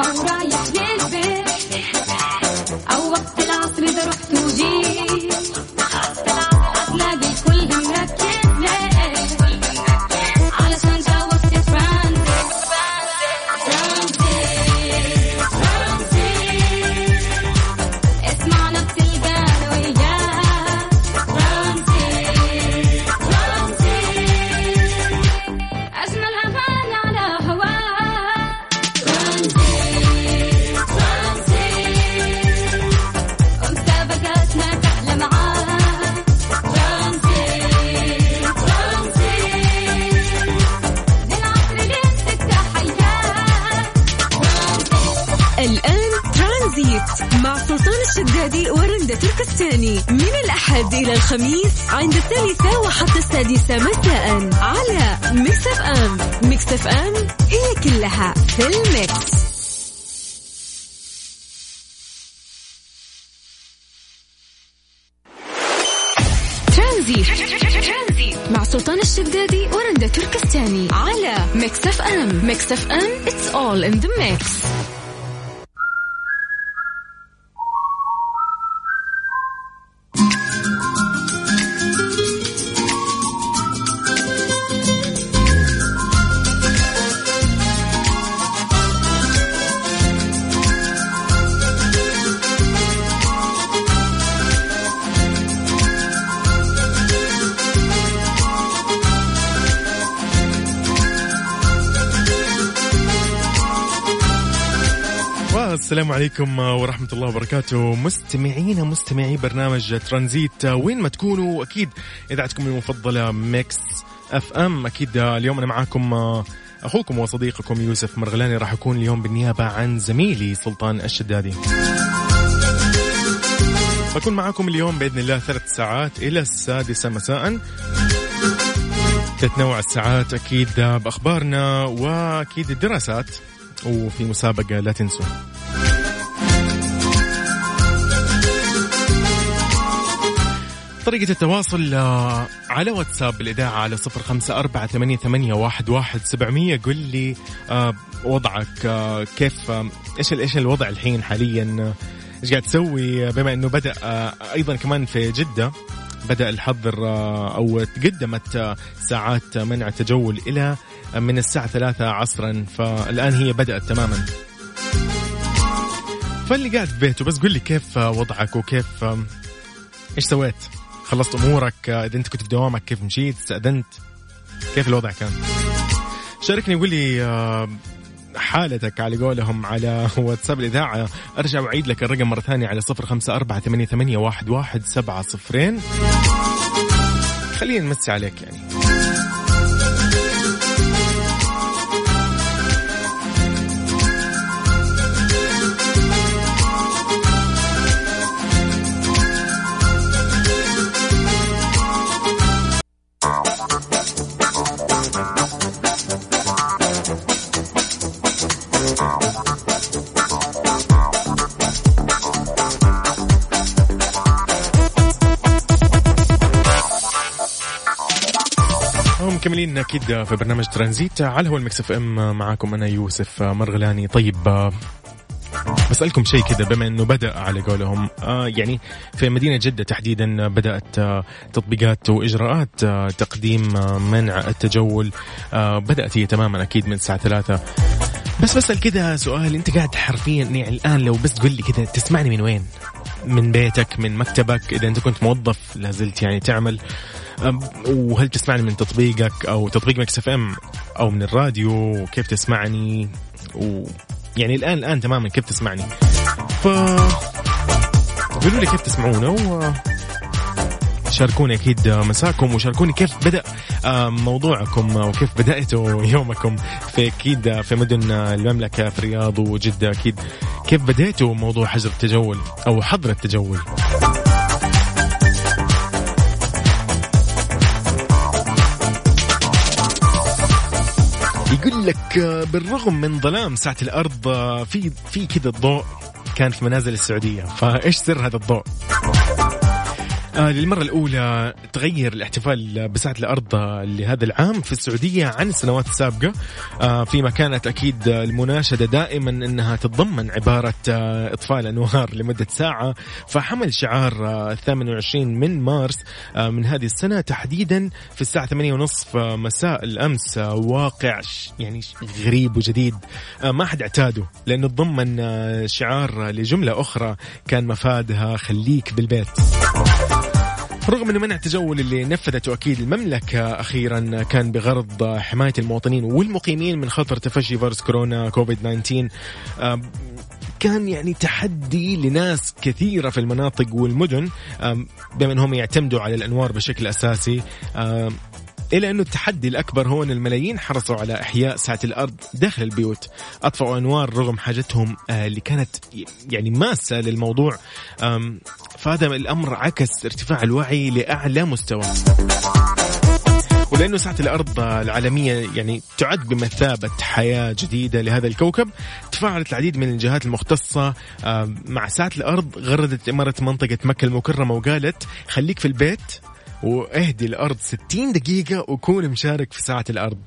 ما الخميس عند الثالثة وحتى السادسة مساء على Mix FM Mix FM هي كلها في ال mix. Tranzit. مع سلطان الشدادي ورندا تركستاني على Mix FM Mix FM It's all in the mix. والسلام عليكم ورحمة الله وبركاته. مستمعينا مستمعي برنامج ترانزيت وين ما تكونوا أكيد إذاعتكم المفضلة Mix FM. أكيد اليوم أنا معاكم أخوكم وصديقكم يوسف مرغلاني. راح أكون اليوم بالنيابة عن زميلي سلطان الشدادي. بكون معاكم اليوم بإذن الله ثلاث ساعات إلى السادسة مساء. تتنوع الساعات أكيد بأخبارنا وأكيد الدراسات وفي مسابقة لا تنسوا. طريقة التواصل آه، على واتساب الإذاعة على صفر خمسة أربعة ثمانية, ثمانية واحد, واحد سبعمية. قل لي آه، وضعك آه، كيف إيش إيش الوضع الحين حاليا؟ إيش قاعد تسوي؟ بما إنه بدأ أيضا كمان في جدة بدأ الحظر أو تقدمت ساعات منع التجول إلى من الساعة ثلاثة عصرا فالآن هي بدأت تماما. فاللي قاعد في بيته بس قل لي كيف وضعك وكيف إيش سويت؟ خلصت أمورك آه، إذا أنت كنت في دوامك كيف مشيت؟ استأذنت؟ كيف الوضع كان؟ شاركني وقول لي آه، حالتك على قولهم على واتساب الإذاعة أرجع وأعيد لك الرقم مرة ثانية على صفر خمسة أربعة ثمانية واحد, واحد سبعة صفرين خلينا نمسي عليك يعني مكملين أكيد في برنامج ترانزيت. على هوا ال Mix FM معاكم أنا يوسف مرغلاني. طيب بسألكم شيء كذا بما إنه بدأ على قولهم آه يعني في مدينة جدة تحديدا بدأت آه تطبيقات وإجراءات آه تقديم آه منع التجول آه بدأت هي تماما أكيد من الساعة ثلاثة. بس بسأل كذا سؤال أنت قاعد حرفيا يعني الآن لو بس تقول لي كذا تسمعني من وين؟ من بيتك من مكتبك؟ إذا أنت كنت موظف لازلت يعني تعمل وهل تسمعني من تطبيقك أو تطبيق Mix FM أو من الراديو؟ وكيف تسمعني؟ و يعني الآن الآن تماما كيف تسمعني؟ ف قولوا لي كيف تسمعونا و شاركوني أكيد مساكم وشاركوني كيف بدأ موضوعكم وكيف بدأتوا يومكم. في أكيد في مدن المملكة في الرياض وجدة أكيد. كيف بديتوا موضوع حجر التجول أو حظر التجول؟ يقول لك آه، بالرغم من ظلام ساعة الأرض آه، في في كذا الضوء كان في منازل السعودية فإيش سر هذا الضوء؟ آه للمرة الأولى تغير الاحتفال بساعة الأرض لهذا العام في السعودية عن السنوات السابقة. آه فيما كانت أكيد المناشدة دائما أنها تتضمن عبارة آه إطفاء الأنوار لمدة ساعة. فحمل شعار آه 28 من مارس آه من هذه السنة تحديدا في الساعة 8 ونصف مساء الأمس. آه واقع يعني غريب وجديد. آه ما حد اعتاده لأنه تضمن آه شعار لجملة أخرى. كان مفادها خليك بالبيت. رغم إنه منع التجول اللي نفذته أكيد المملكة أخيرا كان بغرض حماية المواطنين والمقيمين من خطر تفشي فيروس كورونا كوفيد 19 آم، كان يعني تحدي لناس كثيرة في المناطق والمدن بما إنهم يعتمدوا على الأنوار بشكل أساسي. إلى أنه التحدي الأكبر هو أن الملايين حرصوا على إحياء ساعة الأرض داخل البيوت. أطفأوا أنوار رغم حاجتهم آه، اللي كانت يعني ماسة للموضوع. فهذا الأمر عكس ارتفاع الوعي لأعلى مستوى. ولأنه ساعة الأرض العالمية يعني تعد بمثابة حياة جديدة لهذا الكوكب تفاعلت العديد من الجهات المختصة مع ساعة الأرض غردت إمارة منطقة مكة المكرمة وقالت خليك في البيت واهدي الأرض 60 دقيقة وكون مشارك في ساعة الأرض.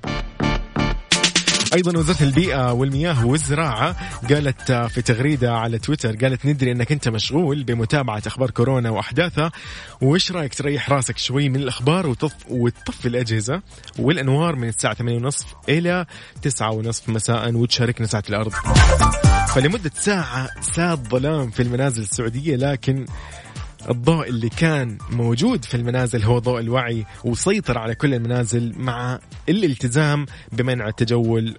أيضا وزارة البيئة والمياه والزراعة قالت في تغريدة على تويتر قالت ندري إنك أنت مشغول بمتابعة أخبار كورونا وأحداثها وإيش رأيك تريح راسك شوي من الأخبار وتطف وتطفي الأجهزة والأنوار من الساعة 8:30 إلى 9:30 مساء وتشاركنا ساعة الأرض. فلمدة ساعة ساد ظلام في المنازل السعودية لكن الضوء اللي كان موجود في المنازل هو ضوء الوعي وسيطر على كل المنازل مع الالتزام بمنع التجول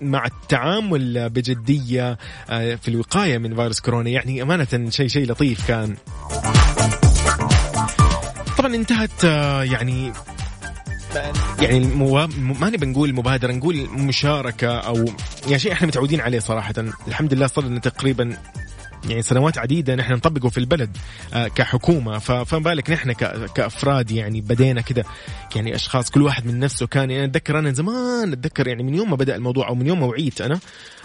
مع التعامل بجدية آه، في الوقاية من فيروس كورونا. يعني أمانة شيء شيء لطيف كان. طبعا انتهت آه، يعني يعني الموا... ما نبي نقول مبادرة نقول مشاركة أو يعني شيء إحنا متعودين عليه صراحة. الحمد لله صار لنا تقريبا يعني سنوات عديدة نحن نطبقه في البلد آه، كحكومة. ف- فما بالك نحن ك- كأفراد يعني بدينا كده يعني أشخاص كل واحد من نفسه كان يعني أتذكر أنا زمان أتذكر يعني من يوم ما بدأ الموضوع أو من يوم ما وعيت أنا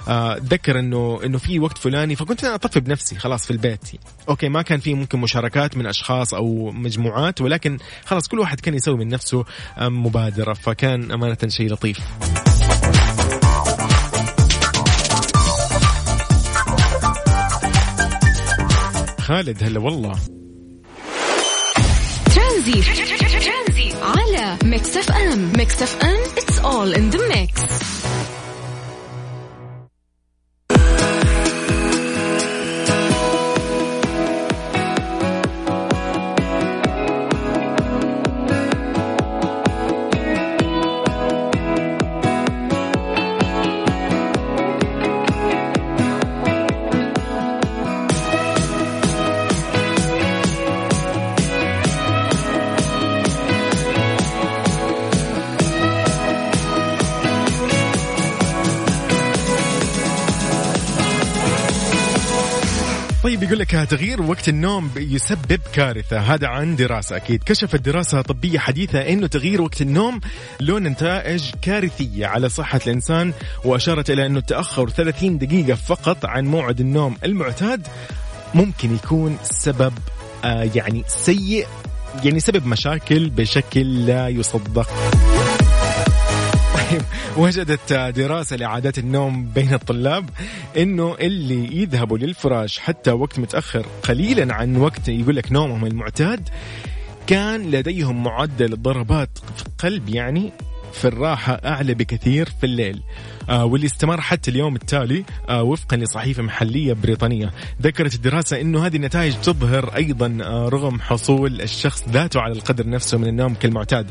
آه، أتذكر إنه إنه في وقت فلاني فكنت أنا أطفي بنفسي خلاص في البيت. أوكي ما كان في ممكن مشاركات من أشخاص أو مجموعات ولكن خلاص كل واحد كان يسوي من نفسه آه، مبادرة فكان أمانة شيء لطيف. خالد هلا والله. ترانزي. على ميكس اف ام. ميكس اف ام it's all in the mix. لك تغيير وقت النوم يسبب كارثة. هذا عن دراسة أكيد. كشفت دراسة طبية حديثة أنه تغيير وقت النوم له نتائج كارثية على صحة الإنسان وأشارت إلى أنه التأخر 30 دقيقة فقط عن موعد النوم المعتاد ممكن يكون سبب آه يعني سيء يعني سبب مشاكل بشكل لا يصدق. طيب وجدت دراسة لعادات النوم بين الطلاب إنه اللي يذهبوا للفراش حتى وقت متأخر قليلا عن وقت يقول لك نومهم المعتاد كان لديهم معدل الضربات في القلب يعني في الراحة أعلى بكثير في الليل. واللي استمر حتى اليوم التالي آه وفقا لصحيفة محلية بريطانية ذكرت الدراسة أنه هذه النتائج تظهر أيضا آه رغم حصول الشخص ذاته على القدر نفسه من النوم كالمعتاد.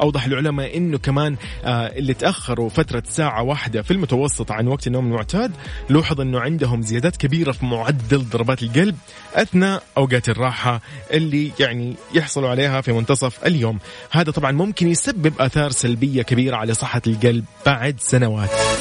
أوضح العلماء أنه كمان آه اللي تأخروا فترة ساعة واحدة في المتوسط عن وقت النوم المعتاد لوحظ أنه عندهم زيادات كبيرة في معدل ضربات القلب أثناء أوقات الراحة اللي يعني يحصلوا عليها في منتصف اليوم. هذا طبعا ممكن يسبب آثار سلبية كبيرة على صحة القلب بعد سنوات.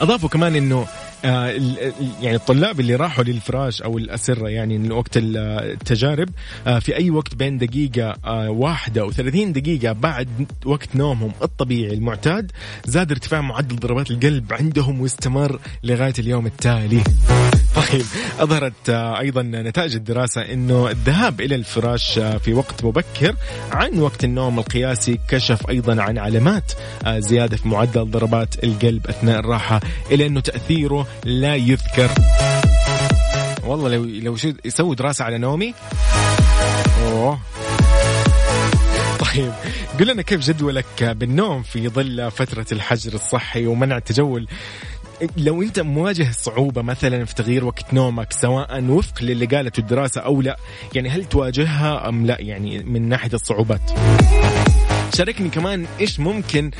أضافوا كمان ال- يعني الطلاب اللي راحوا للفراش أو الأسرة يعني وقت ال- التجارب آه في أي وقت بين دقيقة آه واحدة و 30 دقيقة بعد وقت نومهم الطبيعي المعتاد زاد ارتفاع معدل ضربات القلب عندهم واستمر لغاية اليوم التالي. طيب أظهرت آه، أيضا نتائج الدراسة إنه الذهاب إلى الفراش آه، في وقت مبكر عن وقت النوم القياسي كشف أيضا عن علامات آه، زيادة في معدل ضربات القلب أثناء الراحة الا أنه تأثيره لا يذكر. والله لو لو شو يسوي دراسة على نومي. أوه. طيب قل لنا كيف جدولك بالنوم في ظل فترة الحجر الصحي ومنع التجول لو أنت مواجه صعوبة مثلا في تغيير وقت نومك سواء وفق للي قالته الدراسة أو لا يعني هل تواجهها أم لا؟ يعني من ناحية الصعوبات. شاركني كمان إيش ممكن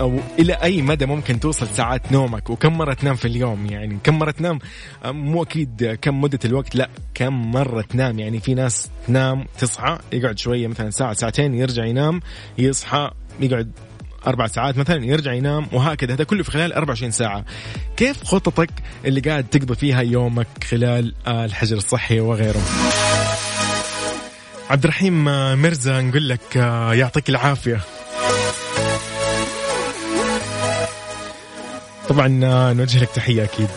أو إلى أي مدى ممكن توصل ساعات نومك وكم مرة تنام في اليوم؟ يعني كم مرة تنام؟ آه، مو أكيد كم مدة الوقت لا كم مرة تنام؟ يعني في ناس تنام تصحى يقعد شوية مثلا ساعة ساعتين يرجع ينام يصحى يقعد أربع ساعات مثلا يرجع ينام وهكذا. هذا كله في خلال 24 ساعة. كيف خططك اللي قاعد تقضي فيها يومك خلال آه، الحجر الصحي وغيره؟ عبد الرحيم مرزا نقول لك آه، يعطيك العافية. طبعا آه، نوجه لك تحية أكيد.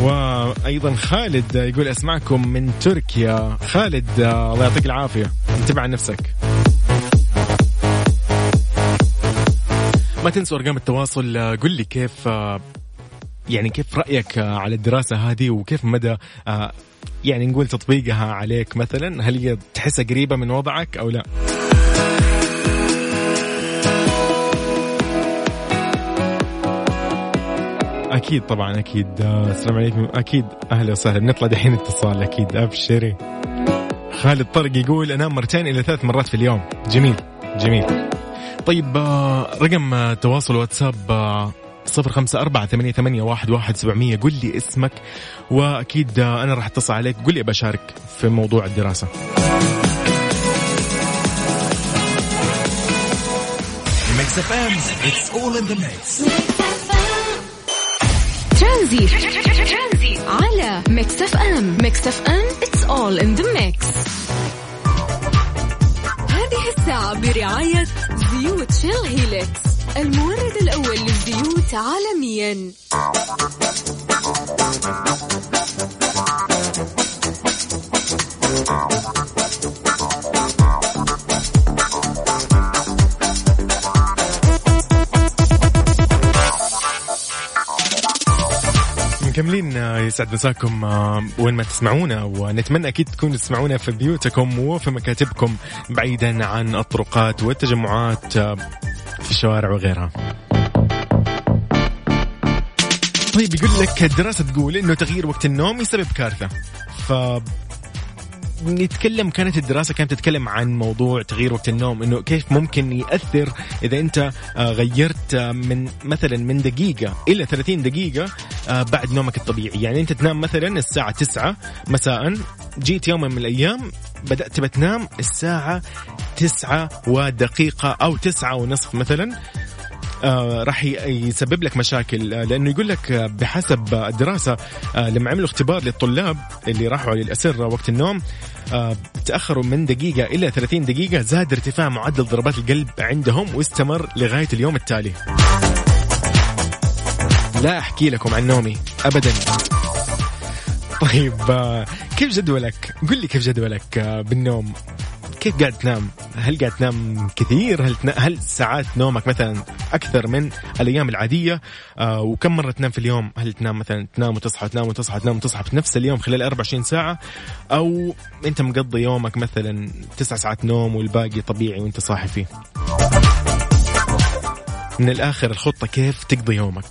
وأيضا خالد يقول أسمعكم من تركيا. خالد آه، الله يعطيك العافية. انتبه على نفسك. ما تنسوا أرقام التواصل. قل لي كيف يعني كيف رأيك آه، على الدراسة هذه وكيف مدى آه، يعني نقول تطبيقها عليك مثلا هل هي تحسها قريبة من وضعك أو لا؟ أكيد طبعا أكيد آه، السلام عليكم أكيد أهلا وسهلا نطلع دحين اتصال أكيد أبشري. خالد طرق يقول أنام مرتين إلى ثلاث مرات في اليوم. جميل جميل. طيب رقم تواصل واتساب صفر خمسة أربعة ثمانية, ثمانية واحد, واحد سبعمية. قل لي اسمك وأكيد أنا راح أتصل عليك. قل لي بشارك في موضوع الدراسة. Mix FM, it's all in the mix. Tranzit على Mix FM Mix FM it's all in the mix هذه الساعة برعاية زيوت Shell Helix المورد الأول للزيوت عالميا. مكملين آه، يسعد مساكم آه، وين ما تسمعونا ونتمنى أكيد تكونوا تسمعونا في بيوتكم وفي مكاتبكم بعيدا عن الطرقات والتجمعات آه، في الشوارع وغيرها. طيب يقول لك الدراسة تقول إنه تغيير وقت النوم يسبب كارثة. ف نتكلم كانت الدراسة كانت تتكلم عن موضوع تغيير وقت النوم إنه كيف ممكن يأثر إذا أنت آه، غيرت آه، من مثلا من دقيقة إلى 30 دقيقة آه، بعد نومك الطبيعي يعني أنت تنام مثلا الساعة 9 مساء جيت يوم من الأيام بدأت بتنام الساعة 9 ودقيقة أو 9 ونصف مثلا آه راح يسبب لك مشاكل آه لأنه يقول لك آه، بحسب الدراسه آه لما عملوا اختبار للطلاب اللي راحوا للأسرة وقت النوم آه تأخروا من دقيقة إلى 30 دقيقة زاد ارتفاع معدل ضربات القلب عندهم واستمر لغاية اليوم التالي. لا أحكي لكم عن نومي ابدا. طيب آه كيف جدولك؟ قل لي كيف جدولك آه بالنوم؟ كيف قاعد تنام؟ هل قاعد تنام كثير؟ هل تنا... هل ساعات نومك مثلا أكثر من الأيام العادية؟ آه وكم مرة تنام في اليوم؟ هل تنام مثلا تنام وتصحى تنام وتصحى تنام وتصحى في نفس اليوم خلال 24 ساعة؟ أو أنت مقضي يومك مثلا تسع ساعات نوم والباقي طبيعي وأنت صاحي فيه؟ من الآخر الخطة كيف تقضي يومك؟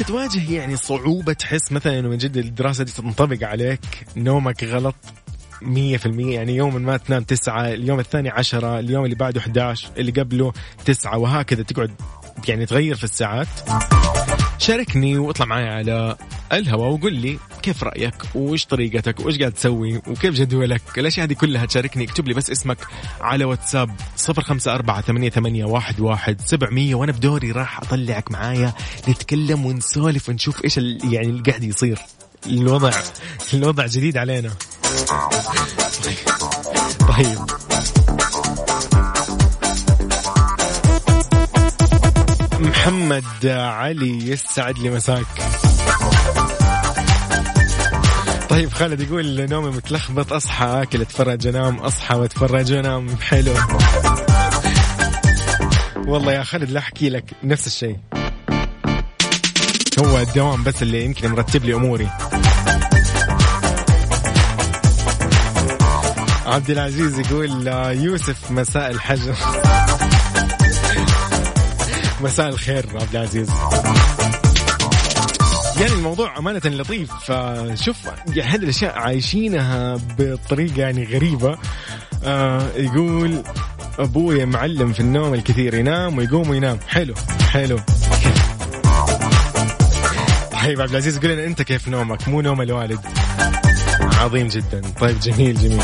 أنت تواجه يعني صعوبة تحس مثلا انه من جد الدراسة دي تنطبق عليك نومك غلط مية في المية يعني يوم ما تنام تسعة اليوم الثاني عشرة اليوم اللي بعده 11 اللي قبله تسعة وهكذا تقعد يعني تغير في الساعات. شاركني واطلع معي على الهواء وقول لي كيف رأيك وإيش طريقتك وإيش قاعد تسوي وكيف جدولك. الأشياء هذه كلها تشاركني اكتب لي بس اسمك على واتساب صفر خمسة أربعة ثمانية, ثمانية واحد, واحد سبعمية وأنا بدوري راح أطلعك معايا نتكلم ونسولف ونشوف ال- يعني اللي قاعد يصير. الوضع الوضع جديد علينا. طيب. محمد علي يسعد لي مساك. طيب خالد يقول نومي متلخبط أصحى آكل أتفرج أنام أصحى وأتفرج وانام حلو. والله يا خالد لا أحكي لك نفس الشيء. هو الدوام بس اللي يمكن مرتب لي أموري. عبد العزيز يقول آه، يوسف مساء الحجر. مساء الخير عبد العزيز. يعني الموضوع أمانة لطيف شوف هذه الأشياء عايشينها بطريقة يعني غريبة. آه يقول أبوي معلم في النوم الكثير ينام ويقوم وينام. حلو حلو. طيب عبد العزيز قول لنا أنت كيف نومك؟ مو نوم الوالد. عظيم جدا. طيب جميل جميل.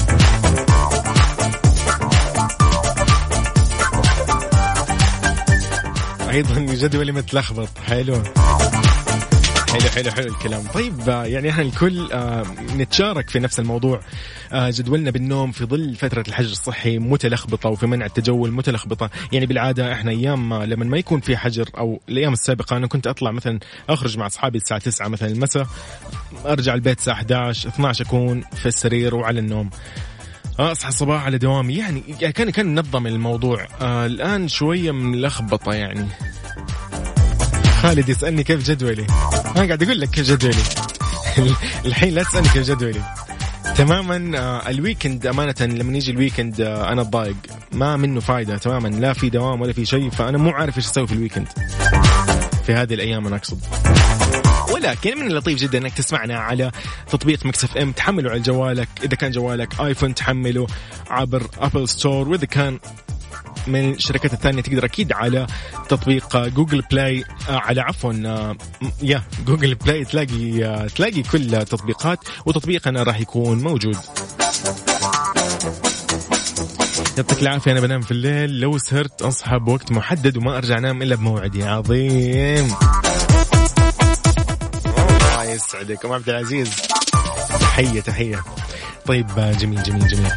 أيضا جدولي متلخبط. حلو. حلو حلو حلو الكلام. طيب يعني إحنا الكل آه، نتشارك في نفس الموضوع. آه، جدولنا بالنوم في ظل فترة الحجر الصحي متلخبطة وفي منع التجول متلخبطة. يعني بالعادة إحنا أيام ما- لما ما يكون في حجر أو الأيام السابقة أنا كنت أطلع مثلا أخرج مع أصحابي الساعة 9 مثلا المساء أرجع البيت الساعة 11 12 أكون في السرير وعلى النوم. أصحى الصباح على دوامي. يعني كان كان منظم الموضوع. آه الآن شوية ملخبطة يعني. خالد يسألني كيف جدولي؟ أنا قاعد أقول لك كيف جدولي. الحين لا تسألني كيف جدولي. تماما آه ال weekend أمانة لما يجي ال weekend آه أنا اتضايق. ما منه فايدة تماما. لا في دوام ولا في شيء فأنا مو عارف إيش أسوي في ال weekend في هذه الأيام أنا أقصد. ولكن من اللطيف جدا إنك تسمعنا على تطبيق Mix FM تحمله على جوالك. إذا كان جوالك آيفون تحمله عبر Apple Store وإذا كان من الشركات الثانية تقدر أكيد على تطبيق Google Play آه، على عفوا آه، يا Google Play تلاقي آه، تلاقي كل التطبيقات وتطبيقنا راح يكون موجود. يعطيك العافية أنا بنام في الليل. لو سهرت أصحى بوقت محدد وما أرجع أنام إلا بموعدي. عظيم. يسعدك. أم عبد العزيز تحية تحية. طيب جميل جميل جميل.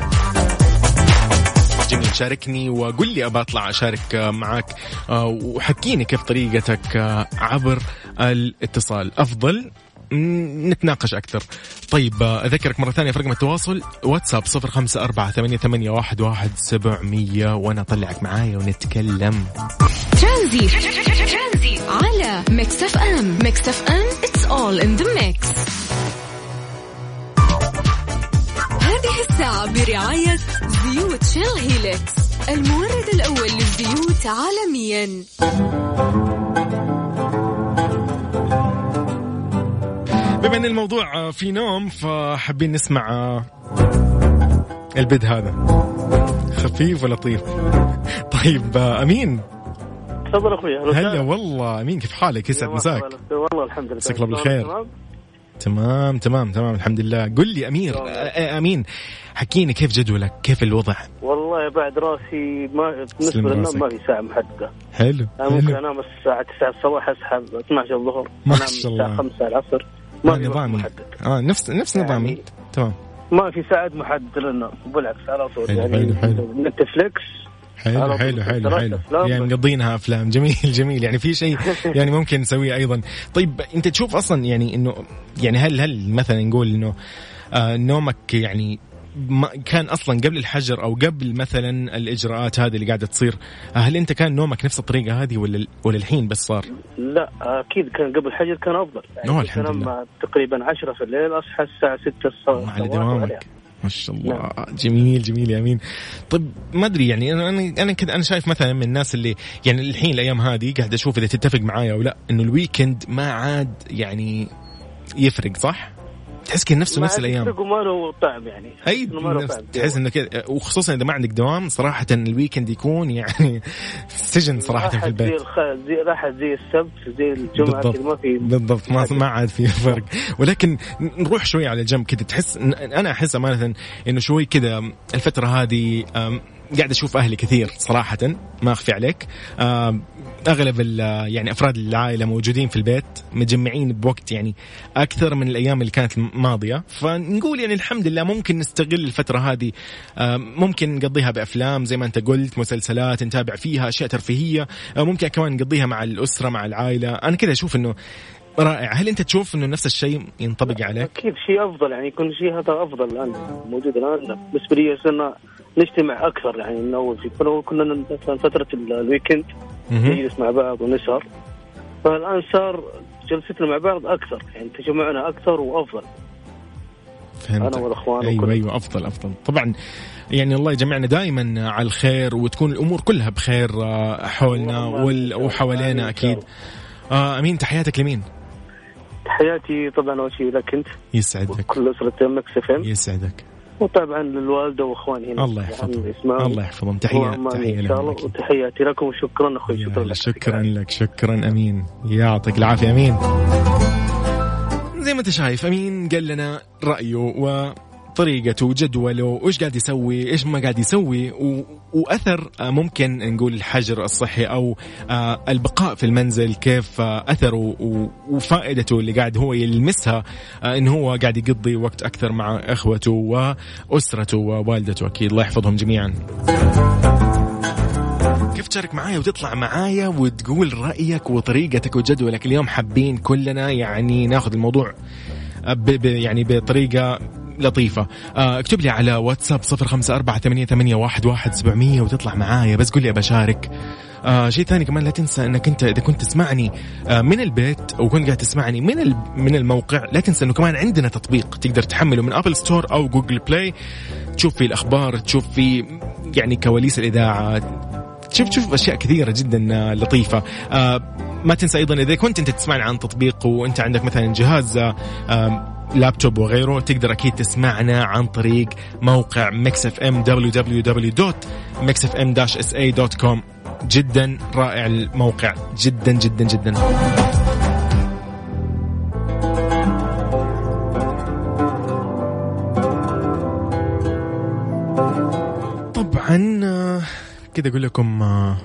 جميل شاركني وقل لي ابى أطلع أشارك معك آه، وحكيني كيف طريقتك آه، عبر الاتصال. أفضل نتناقش أكثر. طيب آه، أذكرك مرة ثانية في رقم التواصل واتساب صفر خمسة أربعة ثمانية, ثمانية واحد, واحد سبعمية وأنا أطلعك معايا ونتكلم. ترانزي على Mix FM. Mix FM it's all in the mix. هذه الساعة برعاية زيوت شيل هيلكس المورد الأول للزيوت عالميا. بما أن الموضوع في نوم فحابين نسمع البد هذا. خفيف ولطيف طيب أمين. تفضل أخوي هلا. والله أمين كيف حالك؟ يسعد مساك. والله الحمد لله. مساك الله بالخير. تمام؟ تمام تمام الحمد لله. قل لي امير أمين حكيني كيف جدولك؟ كيف الوضع؟ والله بعد راسي ما بالنسبة للنوم. ما في ساعة محددة. حلو أنا ممكن أنام الساعة 9 الصباح اسحب 12 الظهر ما شاء الله. الساعة 5 العصر. ما في وقت نظامي محدد. آه نفس نفس يعني- نظامي. تمام. ما في ساعه محددة للنوم. بالعكس على طول. يعني حلو، حلو. حلو حلو حلو يعني. مقضينها أفلام جميل جميل يعني في شيء يعني ممكن نسويه أيضا طيب أنت تشوف أصلا يعني انه يعني هل هل مثلا نقول إنه آه نومك يعني ما كان أصلا قبل الحجر أو قبل مثلا الإجراءات هذه اللي قاعدة تصير آه، هل أنت كان نومك نفس الطريقة هذه ولا ولا الحين بس صار؟ لا أكيد كان قبل الحجر كان أفضل يعني الحمد لله. تقريبا 10 في الليل أصحى الساعة 6 الصبح على دوامك. ما شاء الله. جميل جميل يا أمين. طيب ما أدري يعني أنا أنا أنا كذا أنا شايف مثلا من الناس اللي يعني الحين الأيام هذه قاعد أشوف إذا تتفق معايا أو لا إنه ال weekend ما عاد يعني يفرق صح؟ تحس كذا نفسه نفس الأيام. له طعم يعني. أي نفس- تحس إنه كذا وخصوصا إذا ما عندك دوام صراحة ال weekend يكون يعني سجن صراحة في البيت. زي راحت زي السبت زي الجمعة بالضبط. ما في بالضبط. ما ما عاد في فرق. ولكن نروح شوي على جنب كذا. تحس أنا أحس امانه إنه شوي كذا الفترة هذه قاعد أشوف أهلي كثير صراحة. ما أخفي عليك. أغلب يعني أفراد العائلة موجودين في البيت متجمعين بوقت يعني أكثر من الأيام اللي كانت الماضيه فنقول يعني الحمد لله ممكن نستغل الفترة هذه أم، ممكن نقضيها بأفلام زي ما أنت قلت مسلسلات نتابع فيها أشياء ترفيهية أه، ممكن كمان نقضيها مع الأسرة مع العائلة. أنا كذا أشوف إنه رائع. هل أنت تشوف إنه نفس الشيء ينطبق عليك؟ أكيد شيء أفضل يعني يكون شيء هذا أفضل الآن موجود الآن. بالنسبة لي صرنا نجتمع أكثر يعني من اول في كنا مثلا فترة ال- الويكند. نجلس مع بعض ونسهر. فالآن صار جلستنا مع بعض أكثر يعني تجمعنا أكثر وأفضل. فهمت أنا والأخوان أيوه وكل- أيوه أفضل أفضل. طبعا يعني الله يجمعنا دائما على الخير وتكون الأمور كلها بخير آه، حولنا وحوالينا شاء أكيد. آه أمين تحياتك لمين؟ تحياتي طبعا اول شيء لك أنت. يسعدك. وكل أسرة Mix FM يسعدك. وطبعا للوالدة وإخواني. هنا الله يحفظهم. الله يحفظهم. تحيه تحية إن شاء الله. وتحياتي لكم. وشكرا أخوي شكرا لك. شكرا لك. شكرا أمين. يعطيك العافية أمين. زي ما أنت شايف أمين قال لنا رأيه وطريقته وجدوله وإيش قاعد يسوي إيش ما قاعد يسوي و... وأثر آه، ممكن نقول الحجر الصحي أو آه، البقاء في المنزل كيف آه، أثره و... وفائدته اللي قاعد هو يلمسها انه هو قاعد يقضي وقت أكثر مع إخوته وأسرته ووالدته أكيد. الله يحفظهم جميعا. كيف تشارك معايا وتطلع معايا وتقول رأيك وطريقتك وجدولك؟ اليوم حابين كلنا يعني ناخذ الموضوع ب ب يعني بطريقة لطيفة. آه، اكتب لي على واتساب صفر خمسة أربعة ثمانية, ثمانية واحد, واحد سبعمية وتطلع معايا. بس قول لي بشارك آه شيء ثاني كمان لا تنسى إنك أنت إذا كنت تسمعني آه من البيت أو كنت قاعد تسمعني من من الموقع لا تنسى إنه كمان عندنا تطبيق تقدر تحمله من Apple Store أو Google Play تشوف فيه الأخبار تشوف فيه يعني كواليس الإذاعة. تشوف تشوف أشياء كثيرة جدا آه، لطيفة. آه، ما تنسى أيضا إذا كنت أنت تسمعنا عن تطبيق وأنت عندك مثلا جهاز آه، لابتوب وغيره. تقدر أكيد تسمعنا عن طريق موقع Mix FM www.mixfm-sa.com جدا رائع الموقع. جدا جدا جدا. طبعا آه، كده أقول لكم آه،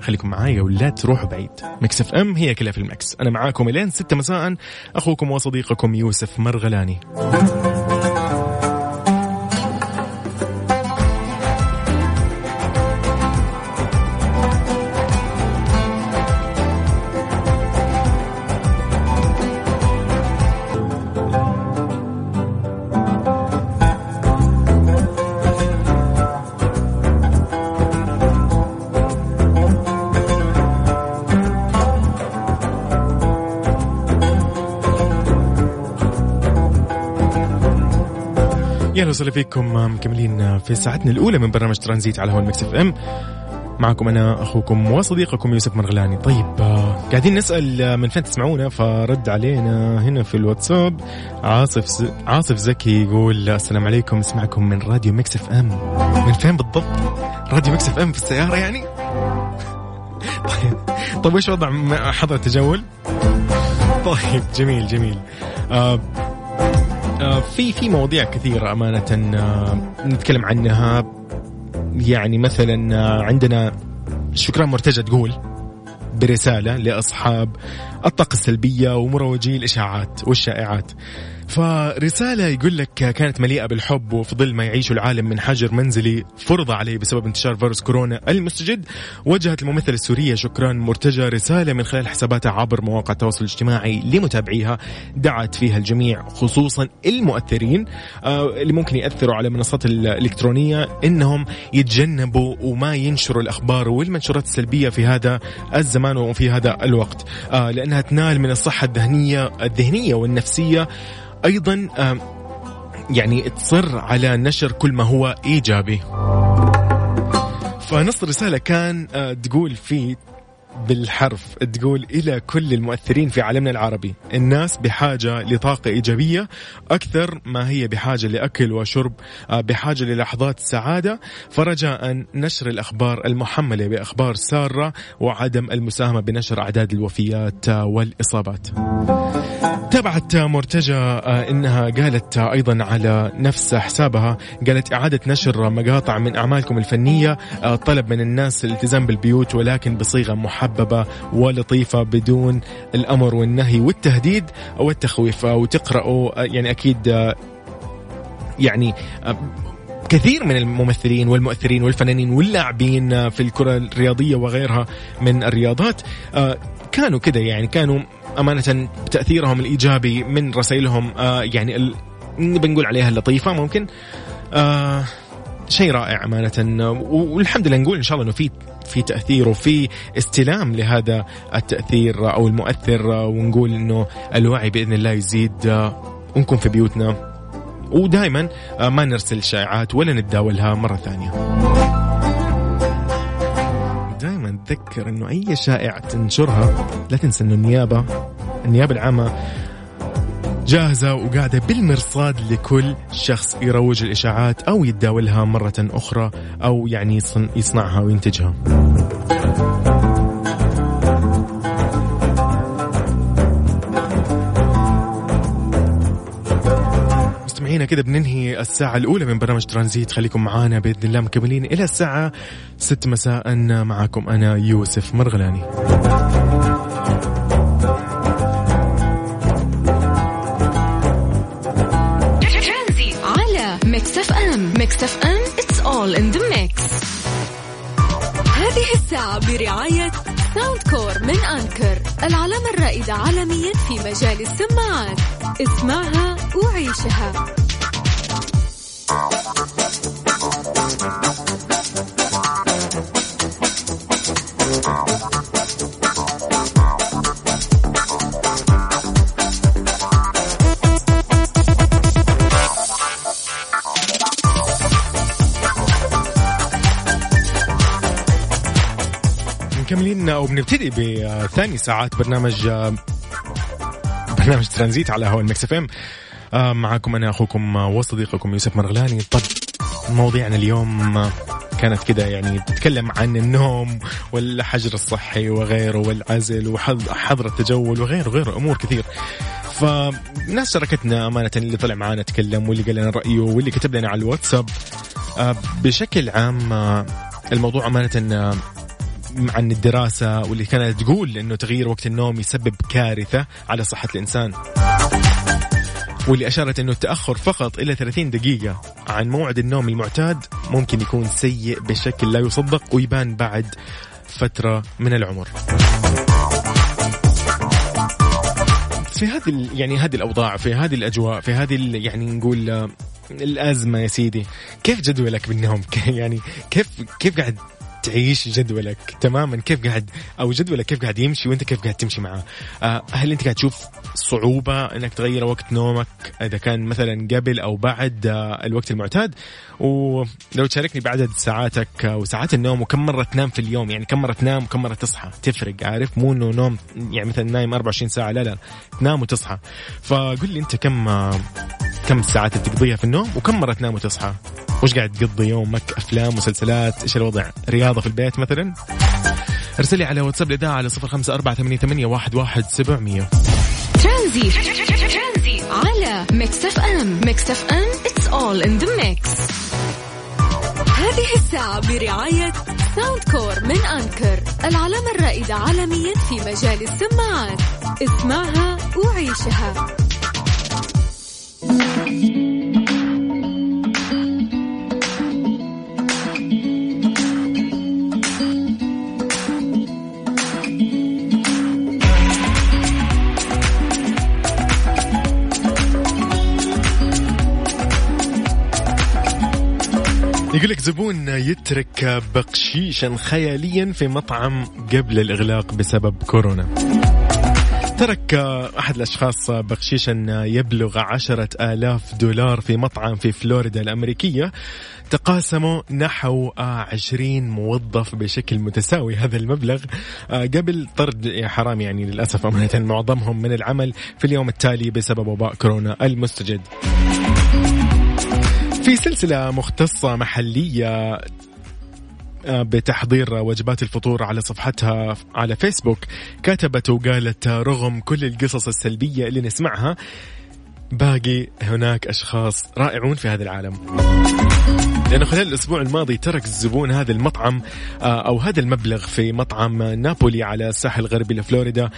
خليكم معايا ولا تروحوا بعيد. Mix FM هي كلها في ال mix. أنا معاكم إلين ستة مساء. أخوكم وصديقكم يوسف مرغلاني. وسهلا فيكم آه، مكملين في ساعتنا الأولى من برنامج ترانزيت على هون إف إم. معكم أنا أخوكم وصديقكم يوسف مرغلاني. طيب آه، قاعدين نسأل آه، من فين تسمعونا؟ فرد علينا هنا في الواتساب. عاصف. عاصف زكي يقول السلام عليكم اسمعكم من راديو Mix FM. من فين بالضبط؟ راديو Mix FM في السيارة يعني؟ طيب طيب وش وضع م- حظر التجول؟ طيب جميل جميل. آه آه، في في مواضيع كثيرة أمانة آه، نتكلم عنها. يعني مثلا آه، عندنا شكرا مرتجى تقول برسالة لأصحاب الطاقة السلبية ومروجي الإشاعات والشائعات. فرسالة يقول لك كانت مليئة بالحب وفي ظل ما يعيشه العالم من حجر منزلي فرض عليه بسبب انتشار فيروس كورونا المستجد وجهت الممثلة السورية شكرا مرتجى رسالة من خلال حساباتها عبر مواقع التواصل الاجتماعي لمتابعيها دعت فيها الجميع خصوصا المؤثرين آه، اللي ممكن يأثروا على المنصات الإلكترونية إنهم يتجنبوا وما ينشروا الأخبار والمنشورات السلبية في هذا الزمان وفي هذا الوقت آه، لأنها تنال من الصحة الذهنية الذهنية والنفسية أيضا يعني تصر على نشر كل ما هو إيجابي. فنص الرساله كان آه، تقول فيه بالحرف تقول إلى كل المؤثرين في عالمنا العربي. الناس بحاجة لطاقة إيجابية أكثر ما هي بحاجة لأكل وشرب آه، بحاجة للحظات سعادة فرجاء نشر الأخبار المحملة بأخبار سارة وعدم المساهمة بنشر أعداد الوفيات والإصابات. تابعت مرتجى آه، إنها قالت أيضا على نفس حسابها قالت إعادة نشر مقاطع من أعمالكم الفنية آه، طلب من الناس الالتزام بالبيوت ولكن بصيغة محببه ولطيفة بدون الأمر والنهي والتهديد والتخويف. آه، وتقراوا آه، يعني أكيد آه، يعني كثير من الممثلين والمؤثرين والفنانين واللاعبين في الكرة الرياضية وغيرها من الرياضات كانوا كده يعني كانوا أمانة تأثيرهم الإيجابي من رسائلهم يعني بنقول عليها اللطيفة ممكن. شيء رائع أمانة. والحمد لله نقول إن شاء الله إنه في في تأثير وفي استلام لهذا التأثير أو المؤثر ونقول إنه الوعي بإذن الله يزيد. ونكون في بيوتنا ودائما ما نرسل شائعات ولا نتداولها مرة ثانية. دائما تذكر إنه أي شائعة تنشرها لا تنسى إنه النيابة النيابة العامة جاهزة وقاعدة بالمرصاد لكل شخص يروج الإشاعات أو يتداولها مرة أخرى أو يعني يصن- يصنعها وينتجها. مستمعينا كده بننهي الساعة الأولى من برنامج ترانزيت. خليكم معانا بإذن الله مكملين إلى الساعة 6 مساء. معكم أنا يوسف مرغلاني. FM it's all in the mix هذه الساعة برعاية Soundcore من Anker العلامة الرائدة عالميا في مجال السماعات. اسمعها وعيشها. مكملين أو بنبتدي بثاني ساعات برنامج برنامج ترانزيت على هوا ال Mix FM. آه، معكم أنا أخوكم آه، وصديقكم يوسف مرغلاني. طب مواضيعنا اليوم كانت كده يعني تتكلم عن النوم والحجر الصحي وغيره والعزل وحظر التجول وغيره وغيره أمور كثير. فناس شاركتنا أمانة اللي طلع معانا تكلم واللي قال لنا رأيه واللي كتب لنا على الواتساب. آه، بشكل عام آه، الموضوع آه، عن الدراسة واللي كانت تقول أنه تغيير وقت النوم يسبب كارثة على صحة الإنسان. واللي أشارت أنه التأخر فقط إلى 30 دقيقة عن موعد النوم المعتاد ممكن يكون سيء بشكل لا يصدق ويبان بعد فترة من العمر. في هذه يعني هذه الأوضاع في هذه الأجواء في هذه يعني نقول آه، الأزمة يا سيدي. كيف جدولك بالنوم؟ يعني كيف كيف قاعد تعيش جدولك تماما. كيف قاعد أو جدولك كيف قاعد يمشي وأنت كيف قاعد تمشي معاه؟ آه، هل أنت قاعد تشوف صعوبة إنك تغير وقت نومك إذا كان مثلا قبل أو بعد آه، الوقت المعتاد؟ ولو تشاركني بعدد ساعاتك آه، وساعات النوم وكم مرة تنام في اليوم؟ يعني كم مرة تنام وكم مرة تصحى؟ تفرق عارف؟ مو إنه نوم يعني مثلا نايم 24 ساعة لا لا تنام وتصحى. فقل لي أنت كم كم الساعات اللي تقضيها في النوم وكم مرة تنام وتصحى؟ وش قاعد تقضي يومك؟ أفلام مسلسلات إيش الوضع؟ رياضة في البيت مثلا. ارسل لي على واتساب الإذاعة على صفر خمسة أربعة ثمانية ثمانية واحد واحد سبعمئه ترانزي. ترانزي على Mix FM Mix FM it's all in the mix هذه الساعة برعاية Soundcore من Anker العلامة الرائدة عالميا في مجال السماعات. اسمعها وعيشها. يقول لك زبون يترك بقشيشا خياليا في مطعم قبل الإغلاق بسبب كورونا. ترك أحد الأشخاص بقشيشا يبلغ عشرة آلاف دولار في مطعم في فلوريدا الأمريكية. تقاسموا نحو 20 موظف بشكل متساوي هذا المبلغ. آه، قبل طرد حرام يعني للأسف أمانة معظمهم من العمل في اليوم التالي بسبب وباء كورونا المستجد. في سلسلة مختصة محلية آه، بتحضير وجبات الفطور على صفحتها على فيسبوك. كتبت وقالت رغم كل القصص السلبية اللي نسمعها باقي هناك أشخاص رائعون في هذا العالم. لأنه خلال الأسبوع الماضي ترك الزبون هذا المطعم آه، أو هذا المبلغ في مطعم نابولي على الساحل الغربي لفلوريدا.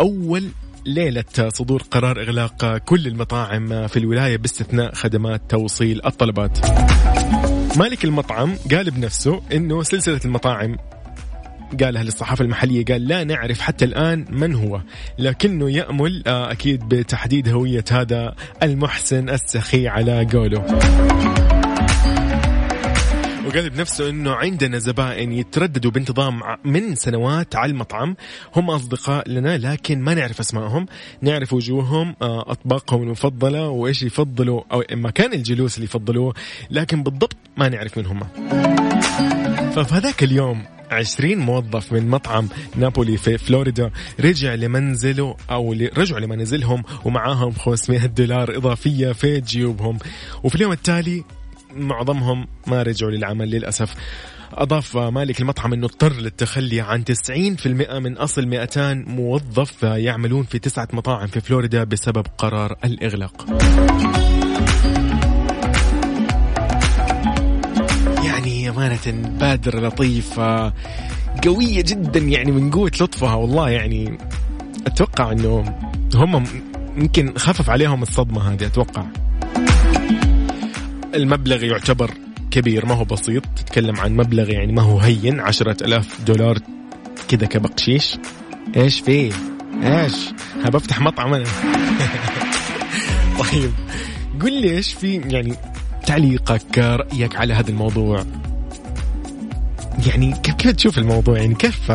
أول ليلة صدور قرار إغلاق كل المطاعم في الولاية باستثناء خدمات توصيل الطلبات. مالك المطعم قال بنفسه إنه سلسلة المطاعم قالها للصحافة المحلية قال لا نعرف حتى الآن من هو لكنه يأمل آه، أكيد بتحديد هوية هذا المحسن السخي على قوله. وقال بنفسه إنه عندنا زبائن يترددوا بانتظام من سنوات على المطعم. هم أصدقاء لنا لكن ما نعرف أسمائهم. نعرف وجوههم آه، أطباقهم المفضلة وإيش يفضلوا أو مكان الجلوس اللي يفضلوه لكن بالضبط ما نعرف من هم. ففي هذاك اليوم 20 موظف من مطعم نابولي في فلوريدا رجع لمنزله أو رجعوا لمنازلهم ومعاهم 500 دولار إضافية في جيوبهم. وفي اليوم التالي معظمهم ما رجعوا للعمل للأسف. أضاف مالك المطعم أنه اضطر للتخلي عن 90% من أصل 200 موظف يعملون في تسعة مطاعم في فلوريدا بسبب قرار الإغلاق. يعني أمانة بادرة لطيفة. قوية جدا يعني من قوة لطفها والله يعني. أتوقع أنه هم يمكن خفف عليهم الصدمة هذه أتوقع. المبلغ يعتبر كبير ما هو بسيط. تتكلم عن مبلغ يعني ما هو هين عشرة ألاف دولار كذا كبقشيش. إيش فيه إيش؟ بفتح مطعم أنا. طيب قل لي إيش في يعني تعليقك رأيك على هذا الموضوع؟ يعني كيف كيف تشوف الموضوع؟ يعني كيف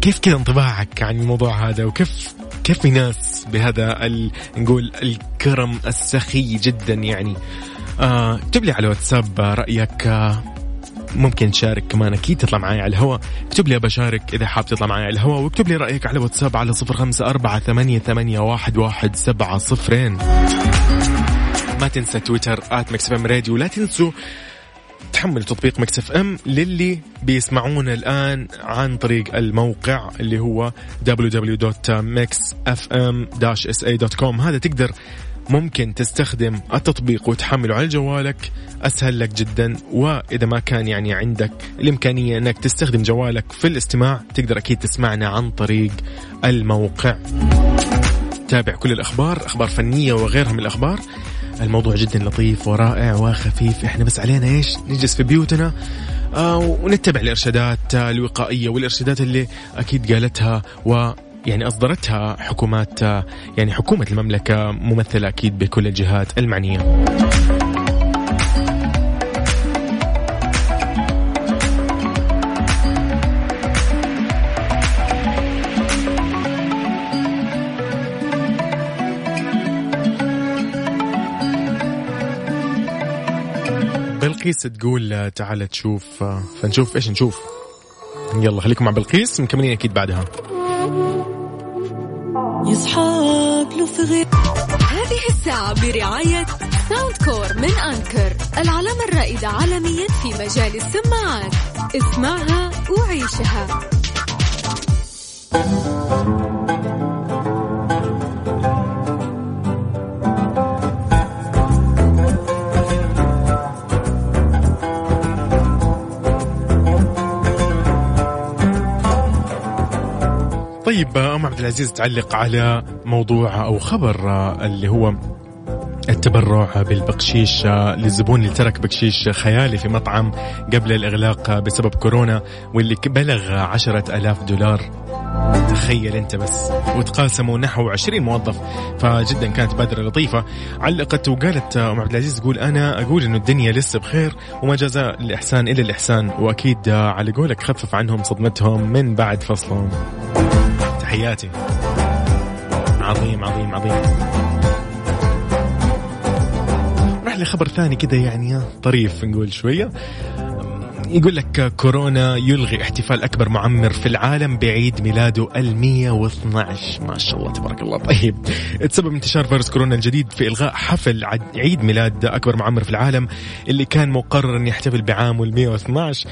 كيف كذا انطباعك عن الموضوع هذا؟ وكيف كيف في ناس بهذا ال... نقول الكرم السخي جدا يعني؟ آه، اكتب لي على واتساب رأيك آه، ممكن تشارك كمان أكيد تطلع معي على الهواء. اكتب لي بشارك إذا حاب تطلع معي على الهواء واكتب لي رأيك على واتساب على صفر خمسة أربعة ثمانية, ثمانية واحد, واحد سبعة صفرين. ما تنسى تويتر at Mix FM Radio لا تنسوا تحمل تطبيق Mix FM للي بيسمعونا الآن عن طريق الموقع اللي هو www.mixfm-sa.com هذا تقدر ممكن تستخدم التطبيق وتحمله على جوالك. أسهل لك جدا وإذا ما كان يعني عندك الإمكانية إنك تستخدم جوالك في الاستماع تقدر أكيد تسمعنا عن طريق الموقع. تابع كل الأخبار أخبار فنية وغيرها من الأخبار. الموضوع جدا لطيف ورائع وخفيف. إحنا بس علينا إيش؟ نجلس في بيوتنا آه ونتبع الإرشادات الوقائية والإرشادات اللي أكيد قالتها و يعني أصدرتها حكومات يعني حكومة المملكة ممثلة أكيد بكل الجهات المعنية. بلقيس تقول تعال تشوف فنشوف إيش نشوف يلا خليكم مع بلقيس مكملين أكيد بعدها له في غير هذه الساعة برعاية Soundcore من Anker العلامة الرائدة عالميا في مجال السماعات. اسمعها وعيشها. طيب أم عبد العزيز تعلق على موضوع أو خبر آه، اللي هو التبرع بالبقشيش آه، للزبون اللي ترك بقشيش خيالي في مطعم قبل الإغلاق بسبب كورونا واللي بلغ عشرة ألاف دولار. تخيل أنت بس. وتقاسموا نحو 20 موظف فجدا كانت بادرة لطيفة. علقت وقالت آه، أم عبد العزيز تقول أنا أقول إنه الدنيا لسه بخير وما جزاء الإحسان الا الإحسان. وأكيد على قولك خفف عنهم صدمتهم من بعد فصلهم. تحياتي عظيم عظيم عظيم. نروح لي خبر ثاني كذا يعني طريف نقول شوية. يقول لك كورونا يلغي احتفال أكبر معمر في العالم بعيد ميلاده ال 112 ما شاء الله تبارك الله. طيب تسبب انتشار فيروس كورونا الجديد في إلغاء حفل عيد ميلاد أكبر معمر في العالم اللي كان مقرر ان يحتفل بعامه ال 112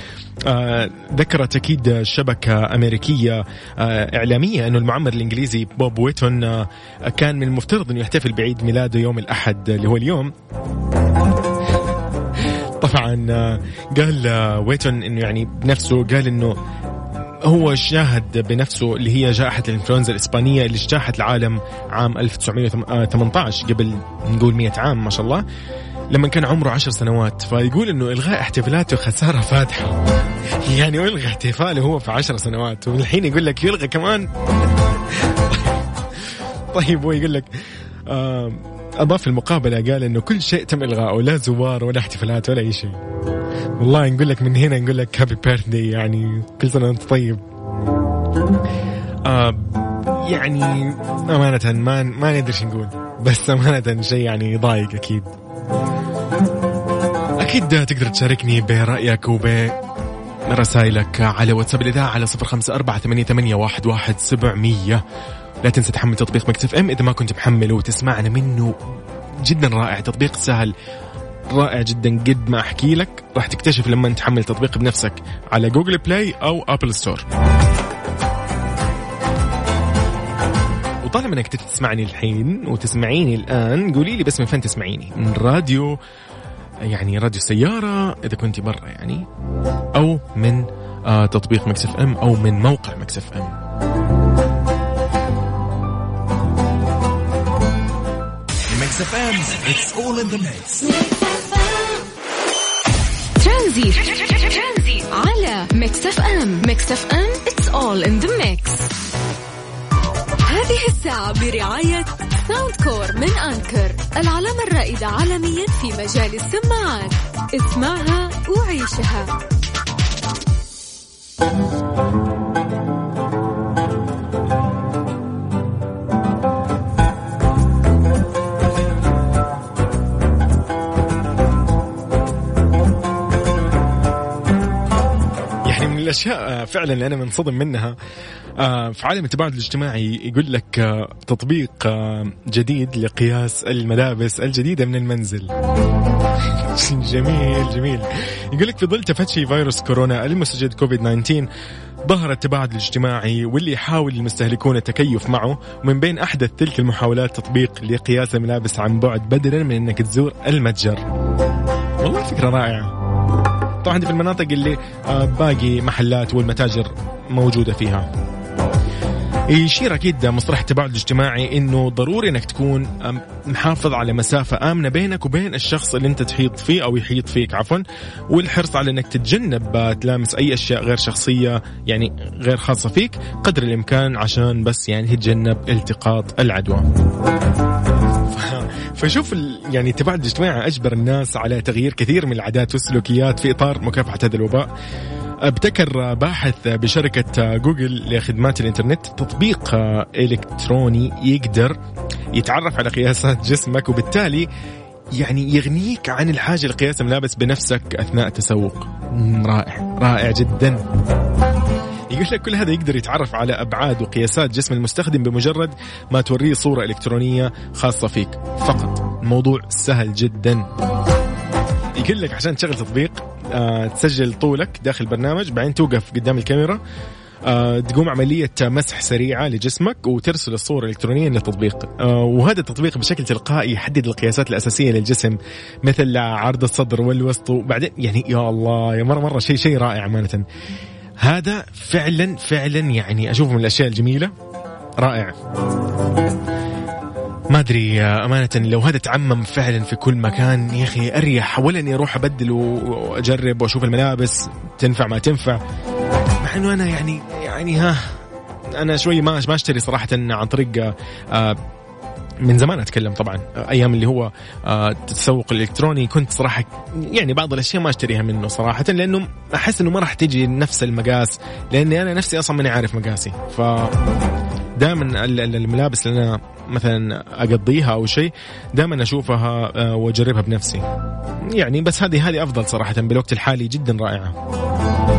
آه ذكرت أكيد شبكة أمريكية آه إعلامية أنه المعمر الإنجليزي بوب ويتون آه كان من المفترض أنه يحتفل بعيد ميلاده يوم الأحد اللي هو اليوم. طبعا آه، قال آه، ويتون إنه يعني بنفسه قال إنه هو شاهد بنفسه اللي هي جائحة الإنفلونزا الإسبانية اللي اجتاحت العالم عام 1918 قبل نقول 100 عام ما شاء الله. لما كان عمره عشر سنوات فيقول إنه إلغاء احتفالاته خسارة فادحة. يعني يلغي احتفاله هو في عشر سنوات والحين يقول لك يلغى كمان. طيب هو يقول لك آه أضاف المقابلة قال إنه كل شيء تم الغائه لا زوار ولا احتفالات ولا أي شيء. والله نقول لك من هنا نقول لك هابي بيرثدي يعني كل سنة وأنت طيب. آه يعني أمانة ما ما ندري إيش نقول بس أمانة شيء يعني يضايق أكيد. أكيد تقدر تشاركني برأيك وب رسائلك على واتساب الإذاعة على صفر خمسة أربعة ثمانية, واحد سبعمية. لا تنسى تحمل تطبيق Mix FM إذا ما كنت محمله وتسمعنا منه. جدا رائع تطبيق سهل رائع جدا. قد ما أحكي لك راح تكتشف لما تحمل تطبيق بنفسك على Google Play أو Apple Store. وطالما إنك تسمعني الحين وتسمعيني الآن قولي لي بس من فين تسمعيني؟ من راديو يعني راديو سيارة إذا كنت برا يعني أو من آه تطبيق Mix FM أو من موقع Mix F M Mix FM, it's all in the mix. ترانزيت على Mix FM Mix FM it's all in the mix هذه الساعة برعاية ساوند كور من أنكر العلامة الرائدة عالميا في مجال السماعات. اسمعها وعيشها. الأشياء آه، فعلا اللي أنا منصدم منها آه، في عالم التباعد الاجتماعي يقول لك آه، تطبيق جديد لقياس الملابس الجديدة من المنزل. جميل جميل. يقول لك في ظل تفشي فيروس كورونا المستجد كوفيد 19 ظهر التباعد الاجتماعي واللي يحاول المستهلكون التكيف معه ومن بين أحدث تلك المحاولات تطبيق لقياس الملابس عن بعد بدلا من إنك تزور المتجر. والله فكرة رائعة. طبعا دي في المناطق اللي آه، باقي محلات والمتاجر موجودة فيها يشير أكيد مصطلح التباعد الاجتماعي إنه ضروري إنك تكون محافظ على مسافة آمنة بينك وبين الشخص اللي أنت تحيط فيه أو يحيط فيك عفوا والحرص على إنك تتجنب آه، تلامس أي أشياء غير شخصية يعني غير خاصة فيك قدر الإمكان عشان بس يعني تتجنب التقاط العدوى. فشوف يعني التباعد الاجتماعي أجبر الناس على تغيير كثير من العادات والسلوكيات في إطار مكافحة هذا الوباء. ابتكر باحث بشركة جوجل لخدمات الإنترنت تطبيق إلكتروني يقدر يتعرف على قياسات جسمك وبالتالي يعني يغنيك عن الحاجة لقياس الملابس بنفسك أثناء التسوق رائع رائع جدا يقول لك كل هذا يقدر يتعرف على أبعاد وقياسات جسم المستخدم بمجرد ما توريه صورة إلكترونية خاصة فيك. فقط. الموضوع سهل جدا. يقول لك عشان تشغل تطبيق آه تسجل طولك داخل البرنامج بعدين توقف قدام الكاميرا. آه تقوم عملية مسح سريعة لجسمك وترسل الصورة الإلكترونيا للتطبيق آه وهذا التطبيق بشكل تلقائي يحدد القياسات الأساسية للجسم مثل عرض الصدر والوسط وبعدين يعني يا الله يا مرة مرة شيء شيء رائع أمانة هذا فعلا فعلا يعني أشوفه من الأشياء الجميلة. رائع. ما أدري أمانة لو هذا تعمم فعلا في كل مكان يا أخي أريح. ولا اني أروح أبدل وأجرب وأشوف الملابس تنفع ما تنفع. مع إنه أنا يعني يعني ها أنا شوي ما ما أشتري صراحة عن طريق آه، من زمان أتكلم طبعا. أيام اللي هو آه، التسوق الإلكتروني كنت صراحة يعني بعض الأشياء ما أشتريها منه صراحة لأنه أحس إنه ما راح تجي نفس المقاس لأني أنا نفسي أصلا ماني عارف مقاسي. ف دائما ال- ال- الملابس اللي أنا مثلا أقضيها أو شيء دائما أشوفها آه، وأجربها بنفسي. يعني بس هذه هذه أفضل صراحة بالوقت الحالي جدا رائعة.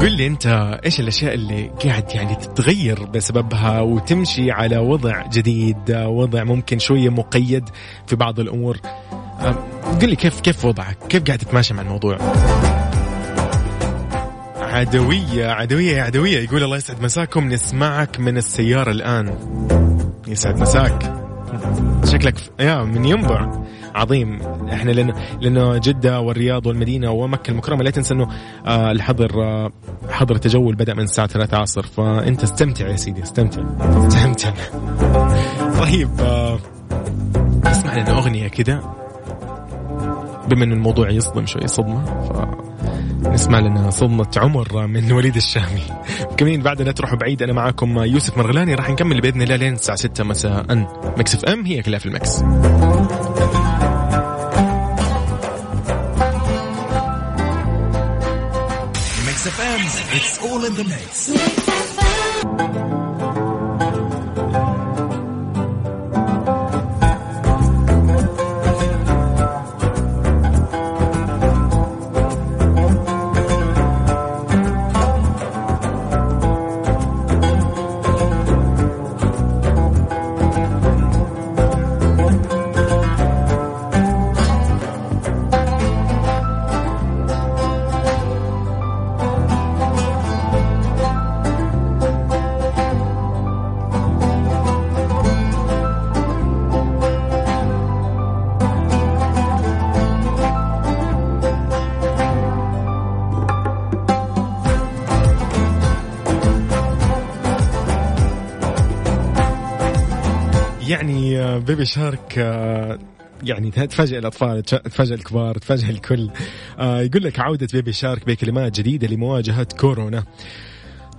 قل لي انت إيش الأشياء اللي قاعد يعني تتغير بسببها وتمشي على وضع جديد وضع ممكن شوية مقيد في بعض الأمور؟ قل لي كيف كيف وضعك؟ كيف قاعد تتماشى مع الموضوع؟ عدوية عدوية يا عدوية. يقول الله يسعد مساكم. نسمعك من السيارة الآن. يسعد مساك. شكلك يا من ينبع. عظيم. إحنا لأنه لأنه جدة والرياض والمدينة ومكة المكرمة لا تنسى انه الحظر آه حظر التجول بدأ من الساعة 3 عصر فأنت استمتع يا سيدي استمتع استمتع. طيب آه اسمع لنا أغنية كذا بما إن الموضوع يصدم شوي صدمة ف نسمع لنا صدمة عمر من وليد الشامي. كمان بعد لا تروحوا بعيد أنا معاكم يوسف مرغلاني راح نكمل بإذن الله لين الساعة 6 مساء. Mix FM هي كلها في ال mix. It's all in the mix. بيبي شارك آه، يعني تفاجئ الأطفال تفاجئ الكبار تفاجئ الكل. آه، يقول لك عودة بيبي شارك بكلمات جديدة لمواجهة كورونا.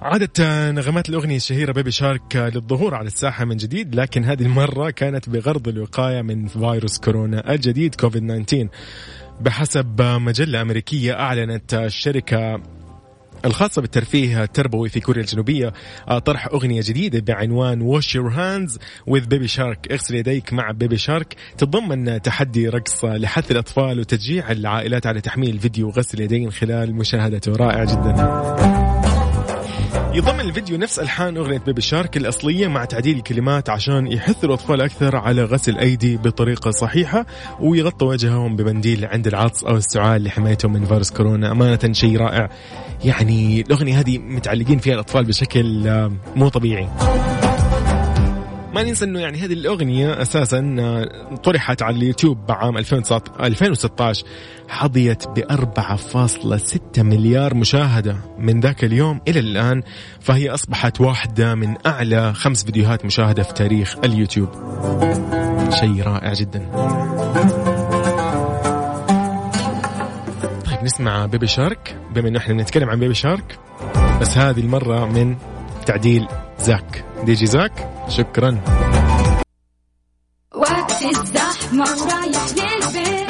عادت نغمات الأغنية الشهيرة بيبي شارك آه، للظهور على الساحة من جديد لكن هذه المرة كانت بغرض الوقاية من فيروس كورونا الجديد كوفيد 19 بحسب مجلة أمريكية أعلنت الشركة الخاصة بالترفيه التربوي في كوريا الجنوبية آه، طرح أغنية جديدة بعنوان Wash Your Hands with Baby Shark. اغسل يديك مع بيبي شارك تتضمن تحدي رقص لحث الأطفال وتشجيع العائلات على تحميل فيديو غسل اليدين خلال مشاهدته رائع جدا. يضمن الفيديو نفس ألحان أغنية بيبي شارك الأصلية مع تعديل الكلمات عشان يحث الاطفال أكثر على غسل الايدي بطريقة صحيحة ويغطوا وجههم بمنديل عند العطس أو السعال لحمايتهم من فيروس كورونا. أمانة شيء رائع. يعني الأغنية هذه متعلقين فيها الأطفال بشكل آه، مو طبيعي. ما ننسى إنه يعني هذه الأغنية أساسا آه، طرحت على اليوتيوب عام 2016 حظيت ب 4.6 مليار مشاهدة من ذاك اليوم إلى الآن فهي أصبحت واحدة من أعلى خمس فيديوهات مشاهدة في تاريخ اليوتيوب. شيء رائع جدا. طيب نسمع بيبي شارك. بما إنه إحنا بنتكلم عن بيبي شارك بس هذه المرة من تعديل زاك. دي جي زاك شكرا. وقت الزحمة ورايح للبيت.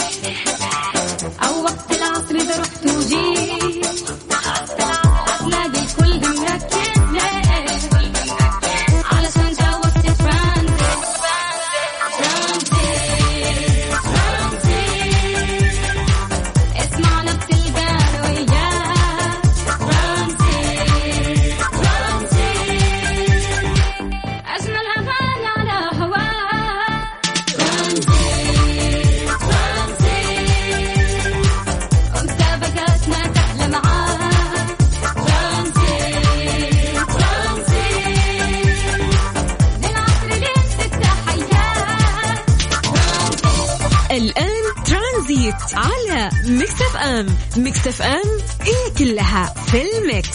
Mix FM Mix FM هي كلها في ال mix.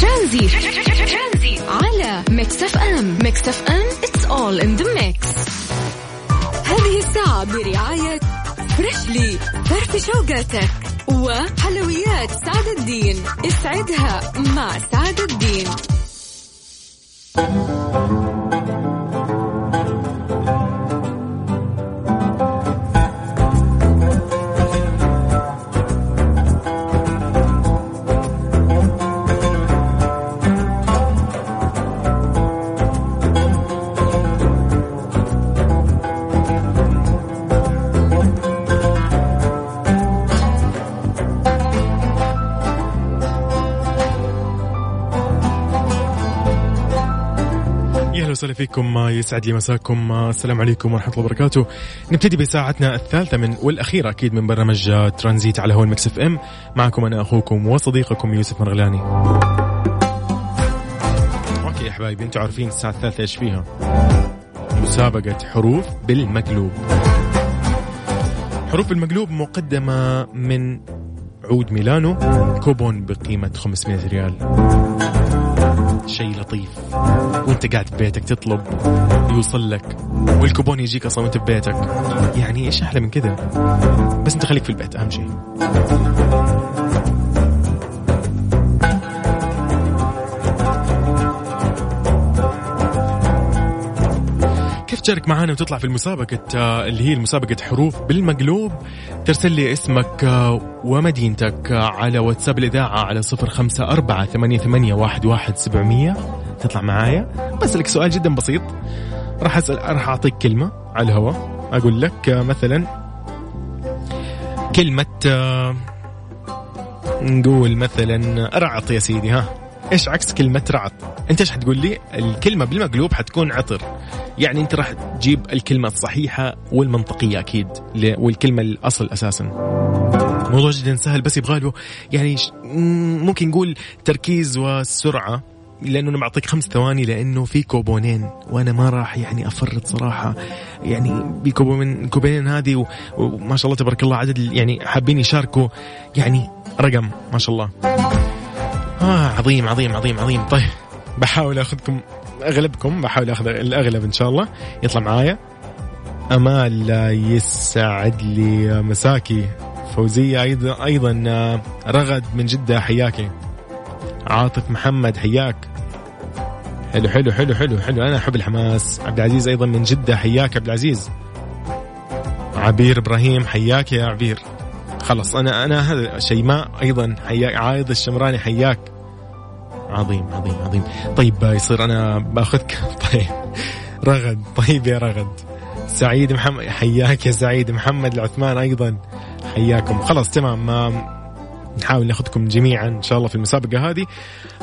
ترانزيت على Mix FM Mix FM it's all in the mix. هذه الساعة برعاية Freshly فرفش أوقاتك وحلويات سعد الدين. اسعدها مع سعد الدين. وسهلا فيكم يسعد لي مساكم السلام عليكم ورحمة الله وبركاته. نبتدي بساعتنا الثالثة من والأخيرة أكيد من برنامج ترانزيت على هوا Mix FM. معكم أنا أخوكم وصديقكم يوسف مرغلاني. OK يا حبايبي أنتم عارفين الساعة الثالثة إيش فيها؟ مسابقة حروف بالمقلوب. حروف المقلوب مقدمة من عود ميلانو كوبون بقيمة 500 ريال. شيء لطيف. وانت قاعد ببيتك تطلب يوصل لك والكوبون يجيك أصلا وانت ببيتك يعني إيش أحلى من كذا؟ بس أنت خليك في البيت أهم شيء. كيف تشارك معنا وتطلع في المسابقة آه، اللي هي المسابقة حروف بالمقلوب؟ ترسل لي اسمك ومدينتك على واتساب الإذاعة على صفر خمسة أربعة ثمانية, ثمانية واحد, واحد سبعمية تطلع معايا بسألك سؤال جدا بسيط راح أسأل راح أعطيك كلمة على الهواء أقول لك مثلا كلمة نقول مثلا رعط يا سيدي ها إيش عكس كلمة رعط؟ أنت إيش حتقول لي؟ الكلمة بالمقلوب حتكون عطر. يعني انت راح تجيب الكلمة الصحيحة والمنطقية أكيد والكلمة الأصل أساسا. موضوع جدا سهل بس يبغى له يعني ممكن نقول تركيز وسرعة لأنه أنا بعطيك خمس ثواني لأنه في كوبونين وأنا ما راح يعني أفرط صراحة. يعني بكوبون الكوبونين هذه وما شاء الله تبارك الله عدد يعني حابين يشاركوا يعني رقم ما شاء الله. آه عظيم عظيم عظيم عظيم. طيب بحاول أخذكم أغلبكم بحاول أخذ الأغلب إن شاء الله. يطلع معايا. امال يسعد لي مساكي. فوزية أيضا أيضا آه، رغد من جدة حياكي. عاطف محمد حياك. حلو حلو حلو حلو حلو. أنا أحب الحماس. عبد العزيز أيضا من جدة حياك عبد العزيز. عبير إبراهيم حياك يا عبير. خلص أنا أنا هذا شيماء أيضا حياك. عايض الشمراني حياك. عظيم عظيم عظيم. طيب يصير أنا بأخذك؟ طيب. رغد. طيب يا رغد. سعيد محمد حياك يا سعيد محمد العثمان أيضا. حياكم. خلاص تمام. نحاول نأخذكم جميعا إن شاء الله في المسابقة هذه.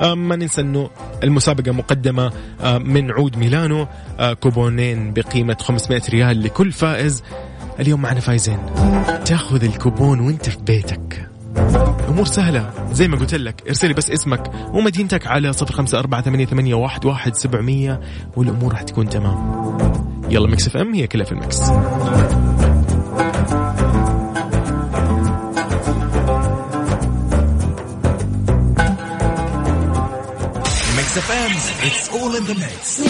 آم، ما ننسى إنه المسابقة مقدمة آم، من عود ميلانو. آه، كوبونين بقيمة 500 ريال لكل فائز. اليوم معنا فايزين. تأخذ الكوبون وانت في بيتك. امور سهلة. زي ما قلت لك ارسلي بس اسمك ومدينتك على صفر خمسة أربعة ثمانية, ثمانية واحد, واحد سبعمية والأمور راح تكون تمام. يلا Mix FM هي كلها في ال mix Mix FM, it's all in the mix.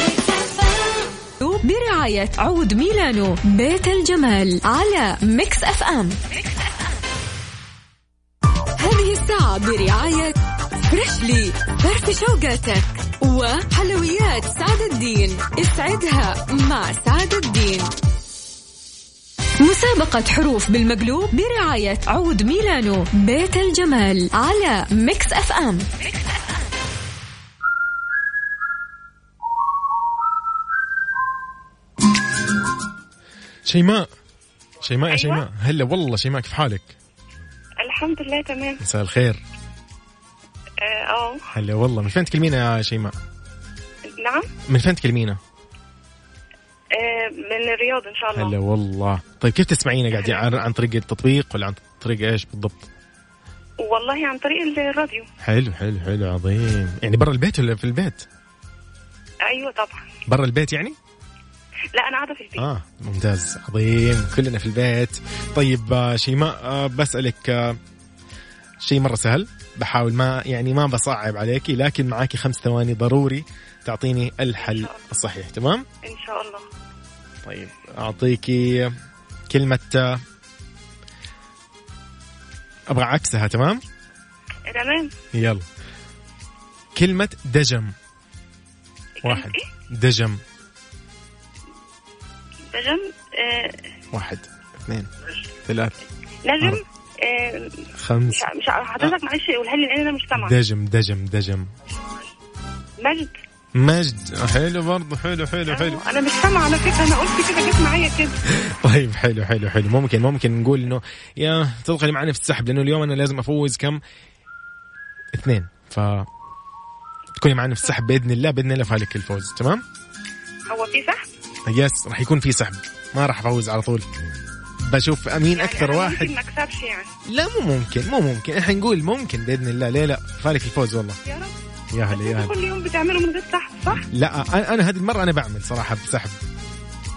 برعاية عود ميلانو بيت الجمال على Mix FM. برعاية Freshly فرفش أوقاتك وحلويات سعد الدين. اسعدها مع سعد الدين. مسابقة حروف بالمقلوب برعاية عود ميلانو بيت الجمال على Mix FM. شيماء. شيماء يا أيوة. شيماء. هلا والله شيماء كيف حالك؟ الحمد لله تمام. مساء الخير. آه آه. هلا والله من فين تكلمينا يا شيماء؟ نعم. من فين تكلمينا؟ آه من الرياض إن شاء الله. هلا والله. طيب كيف تسمعينا قاعدين عن, عن طريق التطبيق ولا عن طريق إيش بالضبط؟ والله عن طريق الراديو. حلو حلو حلو عظيم. يعني برا البيت ولا في البيت؟ أيوه طبعا. برا البيت يعني؟ لا أنا قاعدة في البيت. آه ممتاز عظيم كلنا في البيت. طيب آه، شيماء آه، بسألك آه، شيء مرة سهل بحاول ما يعني ما بصعب عليكي لكن معاكي خمس ثواني ضروري تعطيني الحل الصحيح تمام؟ إن شاء الله. طيب أعطيكي كلمة آه، أبغى عكسها تمام؟ تمام. يلا. كلمة دجم. واحد. إيه؟ دجم. نجم آه واحد اثنين ثلاث نجم. آه خمس مش حضرتك معلش قولها لي لأن أنا مش سامعه دجم دجم دجم. مجد. مجد. حلو برضه حلو حلو حلو. آه، أنا مش سامعه على فكرة أنا قلت كده جت معايا كده. طيب حلو حلو حلو. ممكن ممكن نقول إنه يا تدخلي معنا في السحب لأنه اليوم أنا لازم أفوز كم؟ اثنين. ف تكوني معنا في السحب بإذن الله بإذن الله فالك الفوز تمام؟ هو في سحب؟ يس راح يكون في سحب. ما راح أفوز على طول. بشوف مين يعني أكثر واحد. ممكن ما اكسبش يعني. لا مو ممكن مو ممكن. إحنا نقول ممكن بإذن الله. ليه لا؟ فالك الفوز والله. يا رب. يا هلا يا هلا. كل يوم بتعملوا من غير سحب صح؟ لا أنا أنا هذه المرة أنا بعمل صراحة بسحب.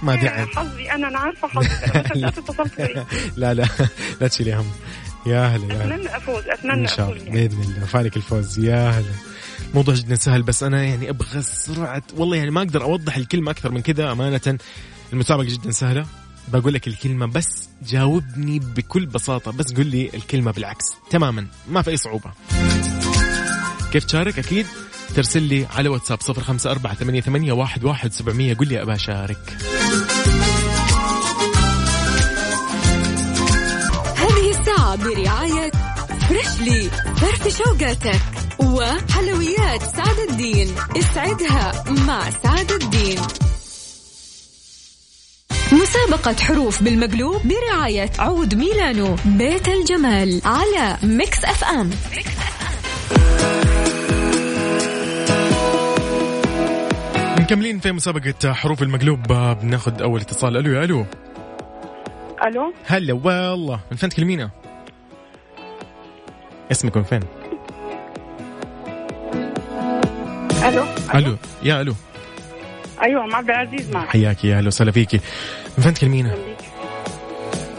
ما دعم. حظي أنا أنا عارفة حظي. اتصلت لا لا. لا تشيلي هم. يا هلا يا هلا. أتمنى أفوز أتمنى إن شاء الله. يعني. بإذن الله. فالك الفوز. يا هلا. موضوع جدا سهل بس أنا يعني أبغى سرعة والله يعني ما أقدر أوضح الكلمة أكثر من كذا أمانة. المسابقة جدا سهلة. بقول لك الكلمة بس جاوبني بكل بساطة بس قل لي الكلمة بالعكس. تماما. ما في أي صعوبة. كيف تشارك؟ أكيد. ترسل لي على واتساب صفر خمسة أربعة ثمانية, ثمانية واحد, واحد. سبعمية قل لي أبا أشارك. هذه الساعة برعاية Freshly فرفش أوقاتك وحلويات سعد الدين. اسعدها مع سعد الدين. مسابقة حروف بالمقلوب برعاية عود ميلانو بيت الجمال على Mix FM. مكملين في مسابقة حروف المقلوب. بناخذ أول اتصال. ألو يا ألو. ألو؟ هلا والله. من فين تكلمينا؟ اسمك من فين؟ ألو؟ ألو. يا ألو. أيوه مع عبد العزيز معك. حياكي يا أهلا وسهلا فيكي. من فين تكلمينا؟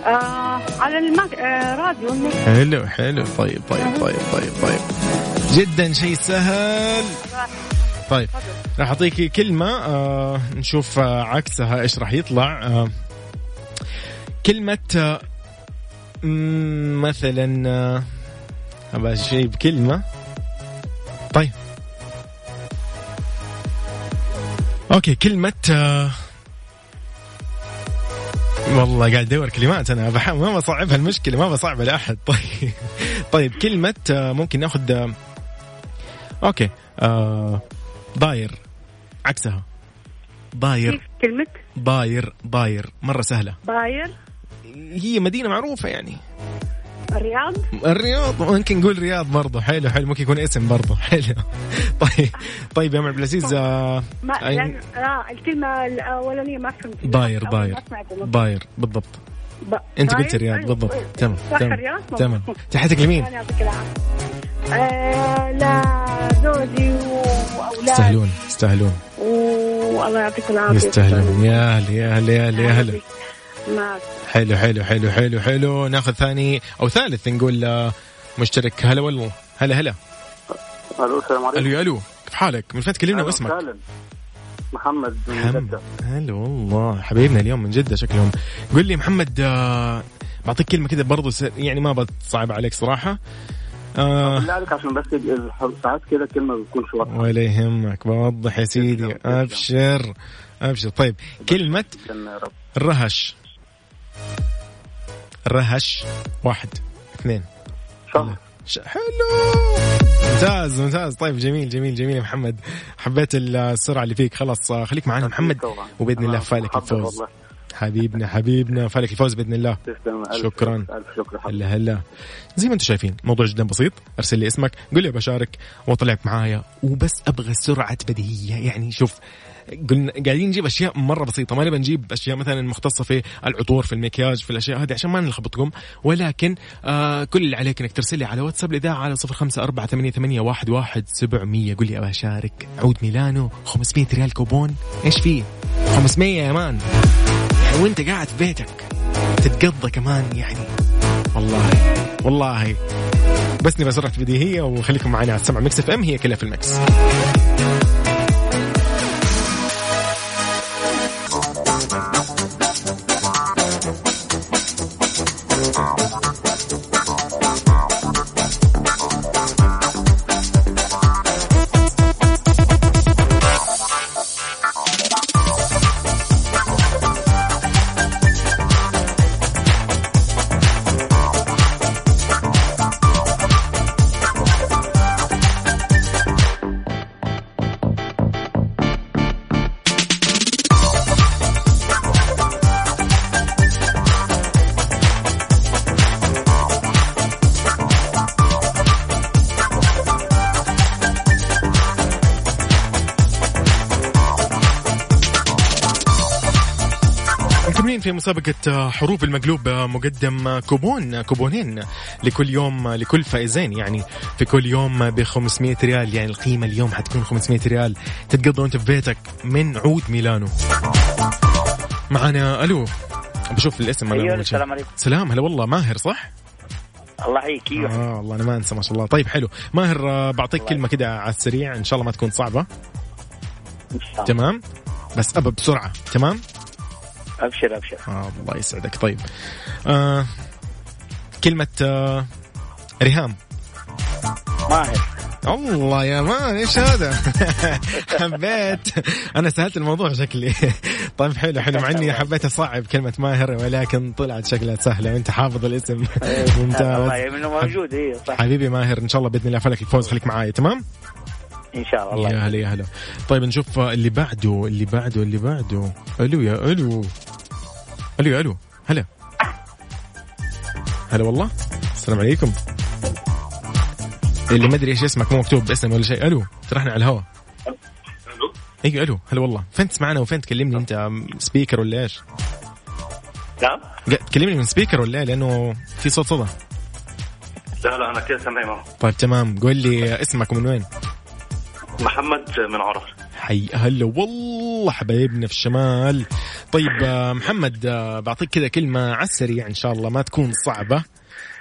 آه على المك... آه راديو. المك... حلو حلو. طيب طيب طيب طيب طيب. جدا شيء سهل. طيب راح اعطيكي كلمة آه نشوف آه عكسها إيش راح يطلع. آه كلمة آه مثلا آه أبغى شيء بكلمة طيب OK كلمة آه. والله قاعد أدور كلمات أنا. بحاول ما بصعبها المشكلة ما بصعبها لأحد. طيب. طيب كلمة آه، ممكن ناخذ آه، OK آه. ضاير. عكسها. ضاير. كلمة؟ ضاير ضاير. مرة سهلة. باير هي مدينة معروفة يعني. الرياض؟ الرياض ممكن نقول رياض برضه حلو حلو. ممكن يكون اسم برضه حلو. طيب طيب يا ام عبد العزيز آه ما أين- لأن آه الكلمة الأولانية ما فهمت. ما سمعته. ضاير بالضبط. ب- أنت؟ قلت رياض. بالضبط. تمام تمام تمام. تحياتك لمين؟ العافية. آه لا زوجي وأولاد يستاهلون يستاهلون والله يعطيك العافية. يستاهلون يا هلا يا هلا يا هلا ما حلو حلو حلو حلو حلو. ناخذ ثاني أو ثالث نقول مشترك هلا والله. هلا هلا. ألو السلام عليكم. ألو يا ألو. كيف حالك؟ من فين تكلمنا واسمك وسهلاً. محمد من محمد. جدة. هلا والله. حبيبنا اليوم من جدة شكلهم. قل لي محمد آه، بعطيك كلمة كذا برضو يعني ما بتصعب عليك صراحة. آه بالله عليك عشان بس ساعات كده كلمة بتكون شوية. ولا يهمك. بوضح يا سيدي. أبشر أبشر. طيب كلمة يا الرهش واحد. اثنين. شهر ش- حلو. ممتاز ممتاز. طيب جميل جميل جميل يا محمد. حبيت السرعة اللي فيك. خلاص آه، خليك معنا محمد. وبإذن الله فالك الفوز. والله. حبيبنا حبيبنا. فالك الفوز بإذن الله. ألف شكراً. شكر. ألف شكر حبيبي. هلا هلا. زي ما أنتم شايفين موضوع جدا بسيط. أرسل لي اسمك قول لي بشارك واطلعك معايا. وبس أبغى سرعة بديهية. يعني شوف قلنا قاعدين نجيب أشياء مرة بسيطة. ما نبغى نجيب أشياء مثلا مختصة في العطور في المكياج في الأشياء هذه عشان ما نلخبطكم. ولكن آه كل اللي عليك إنك ترسل لي على واتساب الإذاعة على صفر خمسة أربعة ثمانية, ثمانية واحد, واحد سبعمية. قول لي أبغى اشارك عود ميلانو 500 ريال كوبون. إيش فيه؟ 500 يا man. وانت قاعد في بيتك تتقضى كمان يعني. والله. والله. بس نبغى سرعه بديهية وخليكم معنا على السمع Mix FM هي كلها في ال mix مسابقة آه، حروف المقلوب آه، مقدم آه، كوبون كوبونين لكل يوم لكل فائزين يعني في كل يوم ب 500 ريال يعني القيمة اليوم حتكون 500 ريال تتقضى وأنت في بيتك من عود ميلانو معنا ألو بشوف الاسم أنا أيوة،. السلام عليكم. سلام هلا والله ماهر صح؟ الله يحييك أيوه آه والله أنا ما أنسى ما شاء الله طيب حلو ماهر بعطيك كلمة كده على السريع إن شاء الله ما تكون الله. تمام؟ بس أبى بسرعة تمام؟ أبشر أبشر. آه الله يسعدك. طيب. آه كلمة آه ريهام. ماهر الله يا مان إيش هذا؟ حبيت. أنا سهلت الموضوع شكلي. طيب حلو حلو. مع إني حبيت أصعب كلمة ماهر ولكن طلعت شكلها سهلة. وأنت حافظ الاسم. الله ممتاز منه موجود. أيوه صح. حبيبي ماهر إن شاء الله بإذن الله فلك الفوز خليك معاي. تمام؟ إن شاء الله. يا. هلا يا هلا. طيب نشوف اللي بعده اللي بعده اللي بعده. ألو يا ألو. ألو ألو. هلا. هلا والله. السلام عليكم. اللي ما أدري إيش اسمك مو مكتوب باسم ولا شيء. ألو ترى إحنا على الهواء أيوه ألو. هلا والله. فين تسمعنا وفين تكلمني أنت سبيكر ولا إيش؟ نعم. تكلمني من سبيكر ولا إيه؟ لأنه في صوت صدى. لا لا أنا كده سامعي معه طيب تمام. قول لي اسمك ومن وين؟ محمد من عرر حي. هلا والله حبايبنا في الشمال. طيب آه، محمد آه، بعطيك كذا كلمة على السريع إن شاء الله ما تكون صعبة.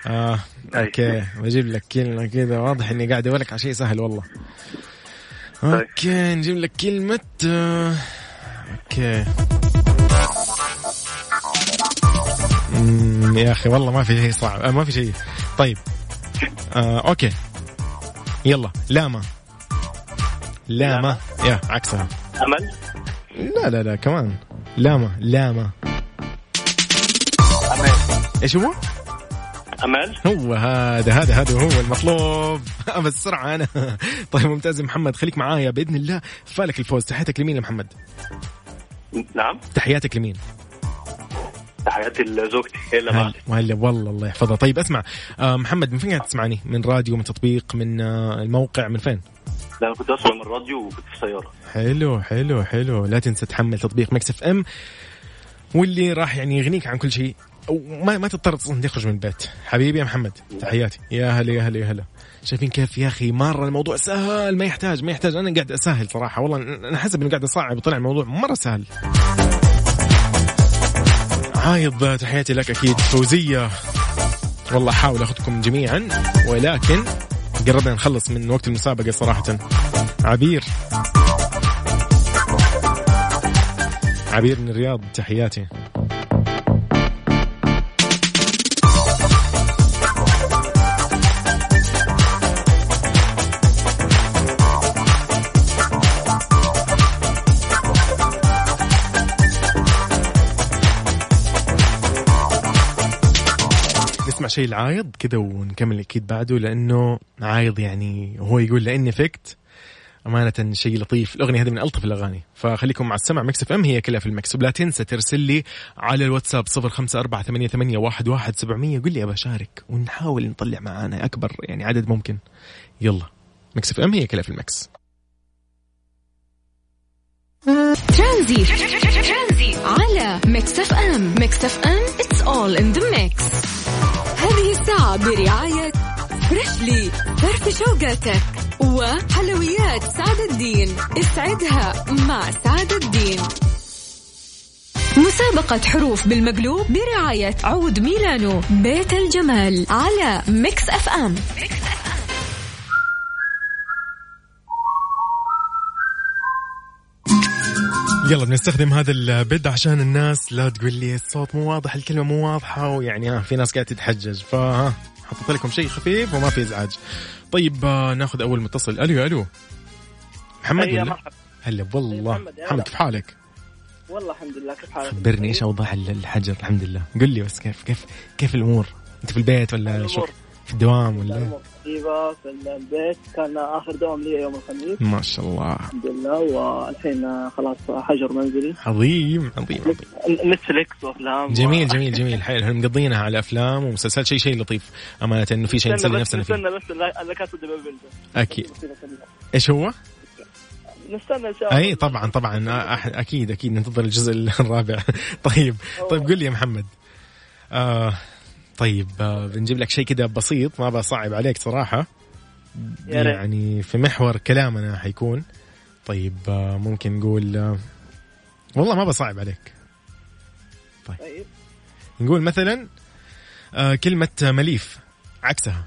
آه. OK بجيب لك كلمة كذا واضح إني قاعد أقول لك على شيء سهل والله. OK نجيب لك كلمة آه، OK. يا أخي والله ما في شيء صعب ما في شيء. طيب آه أوكي. يلا لاما. لاما. يا عكسها. أمل؟ لا لا لا كمان. لاما لاما. أمل. إيش هو؟ أمل. هو هذا هذا هذا هو المطلوب. بس بسرعة أنا. طيب ممتاز يا محمد. خليك معايا بإذن الله. فالك الفوز. تحياتك لمين يا محمد؟ نعم. تحياتك لمين؟ تحياتي لزوجتي هلا. وهلا والله الله يحفظها. طيب اسمع. آه محمد من فين قاعد تسمعني؟ من راديو من تطبيق من آه الموقع من فين؟ لا أنا كنت اسمع من الراديو وكنت في السياره حلو حلو حلو. لا تنسى تحمل تطبيق Mix FM واللي راح يعني يغنيك عن كل شيء. وما ما تضطر تخرج من البيت. حبيبي يا محمد تحياتي. يا هلا يا هلا يا هلا. شايفين كيف يا أخي؟ مرة الموضوع سهل ما يحتاج ما يحتاج. أنا قاعد أسهل صراحة. والله أنا حسب إني قاعد أصعب وطلع الموضوع مرة سهل. عايض تحياتي لك أكيد. فوزية. والله أحاول أخذكم جميعا ولكن قربنا نخلص من وقت المسابقة صراحة. عبير. عبير من الرياض تحياتي. نسمع شيء لعايض كذا ونكمل أكيد بعده لأنه عايض يعني هو يقول لأني فكت. أمانة شيء لطيف. الأغنية هذه من ألطف الأغاني. فخليكم مع السمع. Mix FM هي كلها في ال mix ولا تنسى ترسل لي على الواتساب صفر خمسة أربعة ثمانية, ثمانية واحد, واحد سبعمية. قل لي أبى أشارك ونحاول نطلع معانا أكبر يعني عدد ممكن. يلا. Mix FM هي كلها في ال mix ترانزي. على Mix FM. Mix FM it's all in the mix هذه الساعة برعاية فريشلي برفشوقاتك وحلويات سعد الدين. اسعدها مع سعد الدين. مسابقة حروف بالمقلوب برعاية عود ميلانو بيت الجمال على Mix FM. يلا بنستخدم هذا البد عشان الناس لا تقول لي الصوت مو واضح الكلمة مو واضحة ويعني ها في ناس قاعدة تتحجج فها حطيت لكم شيء خفيف وما في إزعاج طيب آه، ناخذ أول متصل ألو ألو محمد هيا ولا هلا والله محمد، يا محمد. كيف حالك؟ والله الحمد لله كيف حالك؟ خبرني إيش أوضاع الحجر الحمد لله قل لي بس كيف كيف كيف الأمور؟ أنت في البيت ولا. شو في الدوام ولا طيبة في البيت كان آخر دوام لي يوم الخميس. ما شاء الله. الحمد لله والحين خلاص حجر منزلي. عظيم عظيم نتفليكس وأفلام. جميل جميل جميل. حلو إحنا مقضينها على افلام ومسلسلات. شيء شيء لطيف أمانة إنه في شيء نسلي نفسنا فيه. نستنى بس بابل أكيد. إيش هو؟ نستنى إن شاء الله. أي طبعا طبعا. أكيد أكيد. ننتظر الجزء الرابع. طيب. طيب قل لي يا محمد. آه طيب آه بنجيب لك شيء كده بسيط ما بصعب عليك صراحة. يعني في محور كلامنا حيكون. طيب آه ممكن نقول آه والله ما بصعب عليك. طيب. نقول مثلا كلمة مليف عكسها.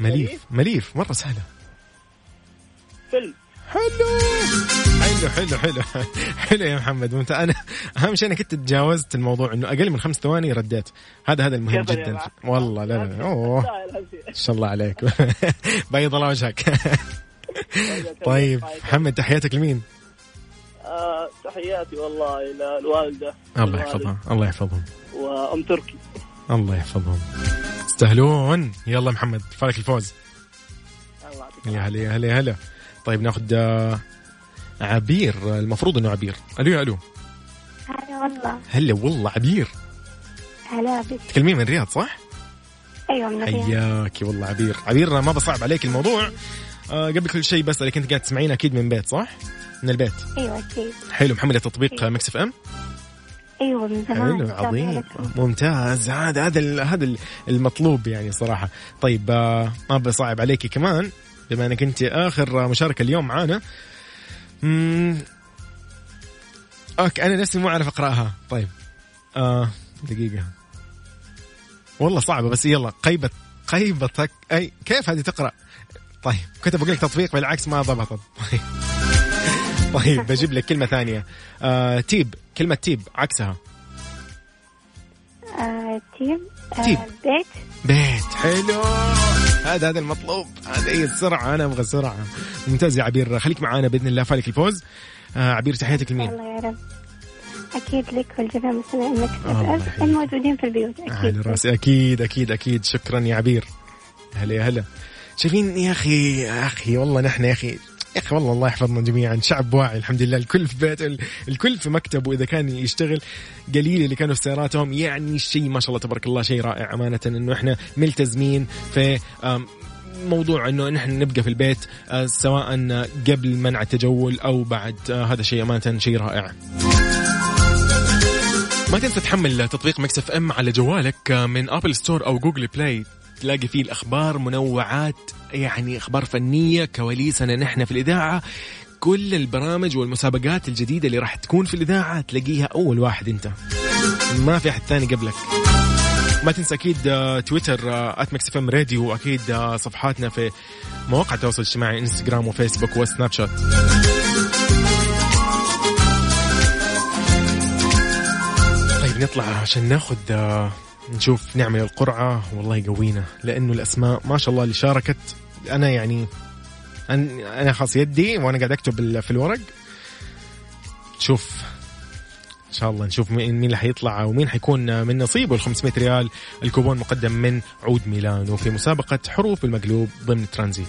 مليف؟ مليف مرة سهلة. فيلم. حلو. حلو حلو حلو. حلو يا محمد. وانت أنا أهم شيء انك انت تجاوزت الموضوع إنه أقل من خمس ثواني رديت. هذا هذا المهم جدا. والله لا لا أوه. ان شاء الله عليك. بيض الله وجهك. طيب محمد تحياتك لمين؟ آه تحياتي والله إلى الوالدة. الله يحفظها. الله يحفظهم. وأم تركي. الله يحفظهم. تستاهلون يلا محمد فالك الفوز. الله يعطيك يا هلا يا هلا يا هلا. طيب ناخذ آه، عبير. المفروض إنه عبير. ألو يا ألو. هلا والله. هلا والله عبير. هلا بك. تكلمين من الرياض صح؟ أيوه من الرياض حياكي والله عبير. عبير ما بصعب عليك الموضوع. آه قبل كل شيء بس انك أنت قاعد تسمعين أكيد من بيت صح؟ من البيت. أيوه أكيد. حلو محمله تطبيق Mix FM؟ أيوه من زمان. حلو عظيم. ممتاز. هذا هذا هذا ال- المطلوب يعني صراحة. طيب آه ما بصعب عليكي كمان. بما انك انت آخر مشاركة اليوم معانا. Okay أنا نفسي مو عارف أقرأها. طيب. آه دقيقة. والله صعبة بس يلا جيبة جيبتك. أي كيف هذه تقرأ؟ طيب كنت بقول لك تطبيق بالعكس ما ضبطت طيب. طيب بجيب لك كلمة ثانية. آه تيب كلمة تيب عكسها. آه تيم آه تيم. بيت. بيت. حلو. هذا هذا المطلوب. هذا هي السرعة. أنا أبغى سرعة ممتاز يا عبير. خليك معانا بإذن الله. فالك الفوز. آه عبير تحياتك لمين؟ الله يا رب. أكيد لك والجميع مستمعين تسال يحييك. الموجودين في البيوت على أكيد راسي أكيد أكيد أكيد. شكرا يا عبير. هلا يا هلا. شايفين يا أخي يا أخي والله نحن يا أخي يا أخي والله الله يحفظنا جميعا. شعب واعي الحمد لله. الكل في بيت الكل في مكتبه إذا كان يشتغل. قليل اللي كانوا في سياراتهم يعني شيء ما شاء الله تبارك الله شيء رائع أمانة إنه إحنا ملتزمين في موضوع إنه نحن نبقى في البيت آه، سواء قبل منع التجول أو بعد. آه، هذا شيء أمانة شيء رائع. ما تنسى تحمل تطبيق Mix FM على جوالك من App Store أو Google Play تلاقي فيه الأخبار منوعات يعني أخبار فنية كواليسنا نحن في الإذاعة. كل البرامج والمسابقات الجديدة اللي راح تكون في الإذاعة تلاقيها أول واحد أنت. ما في أحد ثاني قبلك. ما تنسى أكيد آه، Twitter FM Radio وأكيد آه، صفحاتنا في مواقع التواصل الاجتماعي Instagram و Facebook و Snapchat. طيب نطلع عشان ناخذ آه، نشوف نعمل القرعة. والله يقوينا لأنه الأسماء ما شاء الله اللي شاركت. أنا يعني أن- أنا خلاص يدي وأنا قاعد أكتب في الورق. شوف إن شاء الله نشوف مين مين اللي حيطلع ومين حيكون من نصيبه ال 500 ريال. الكوبون مقدم من عود ميلانو في مسابقة حروف المقلوب ضمن ترانزيت.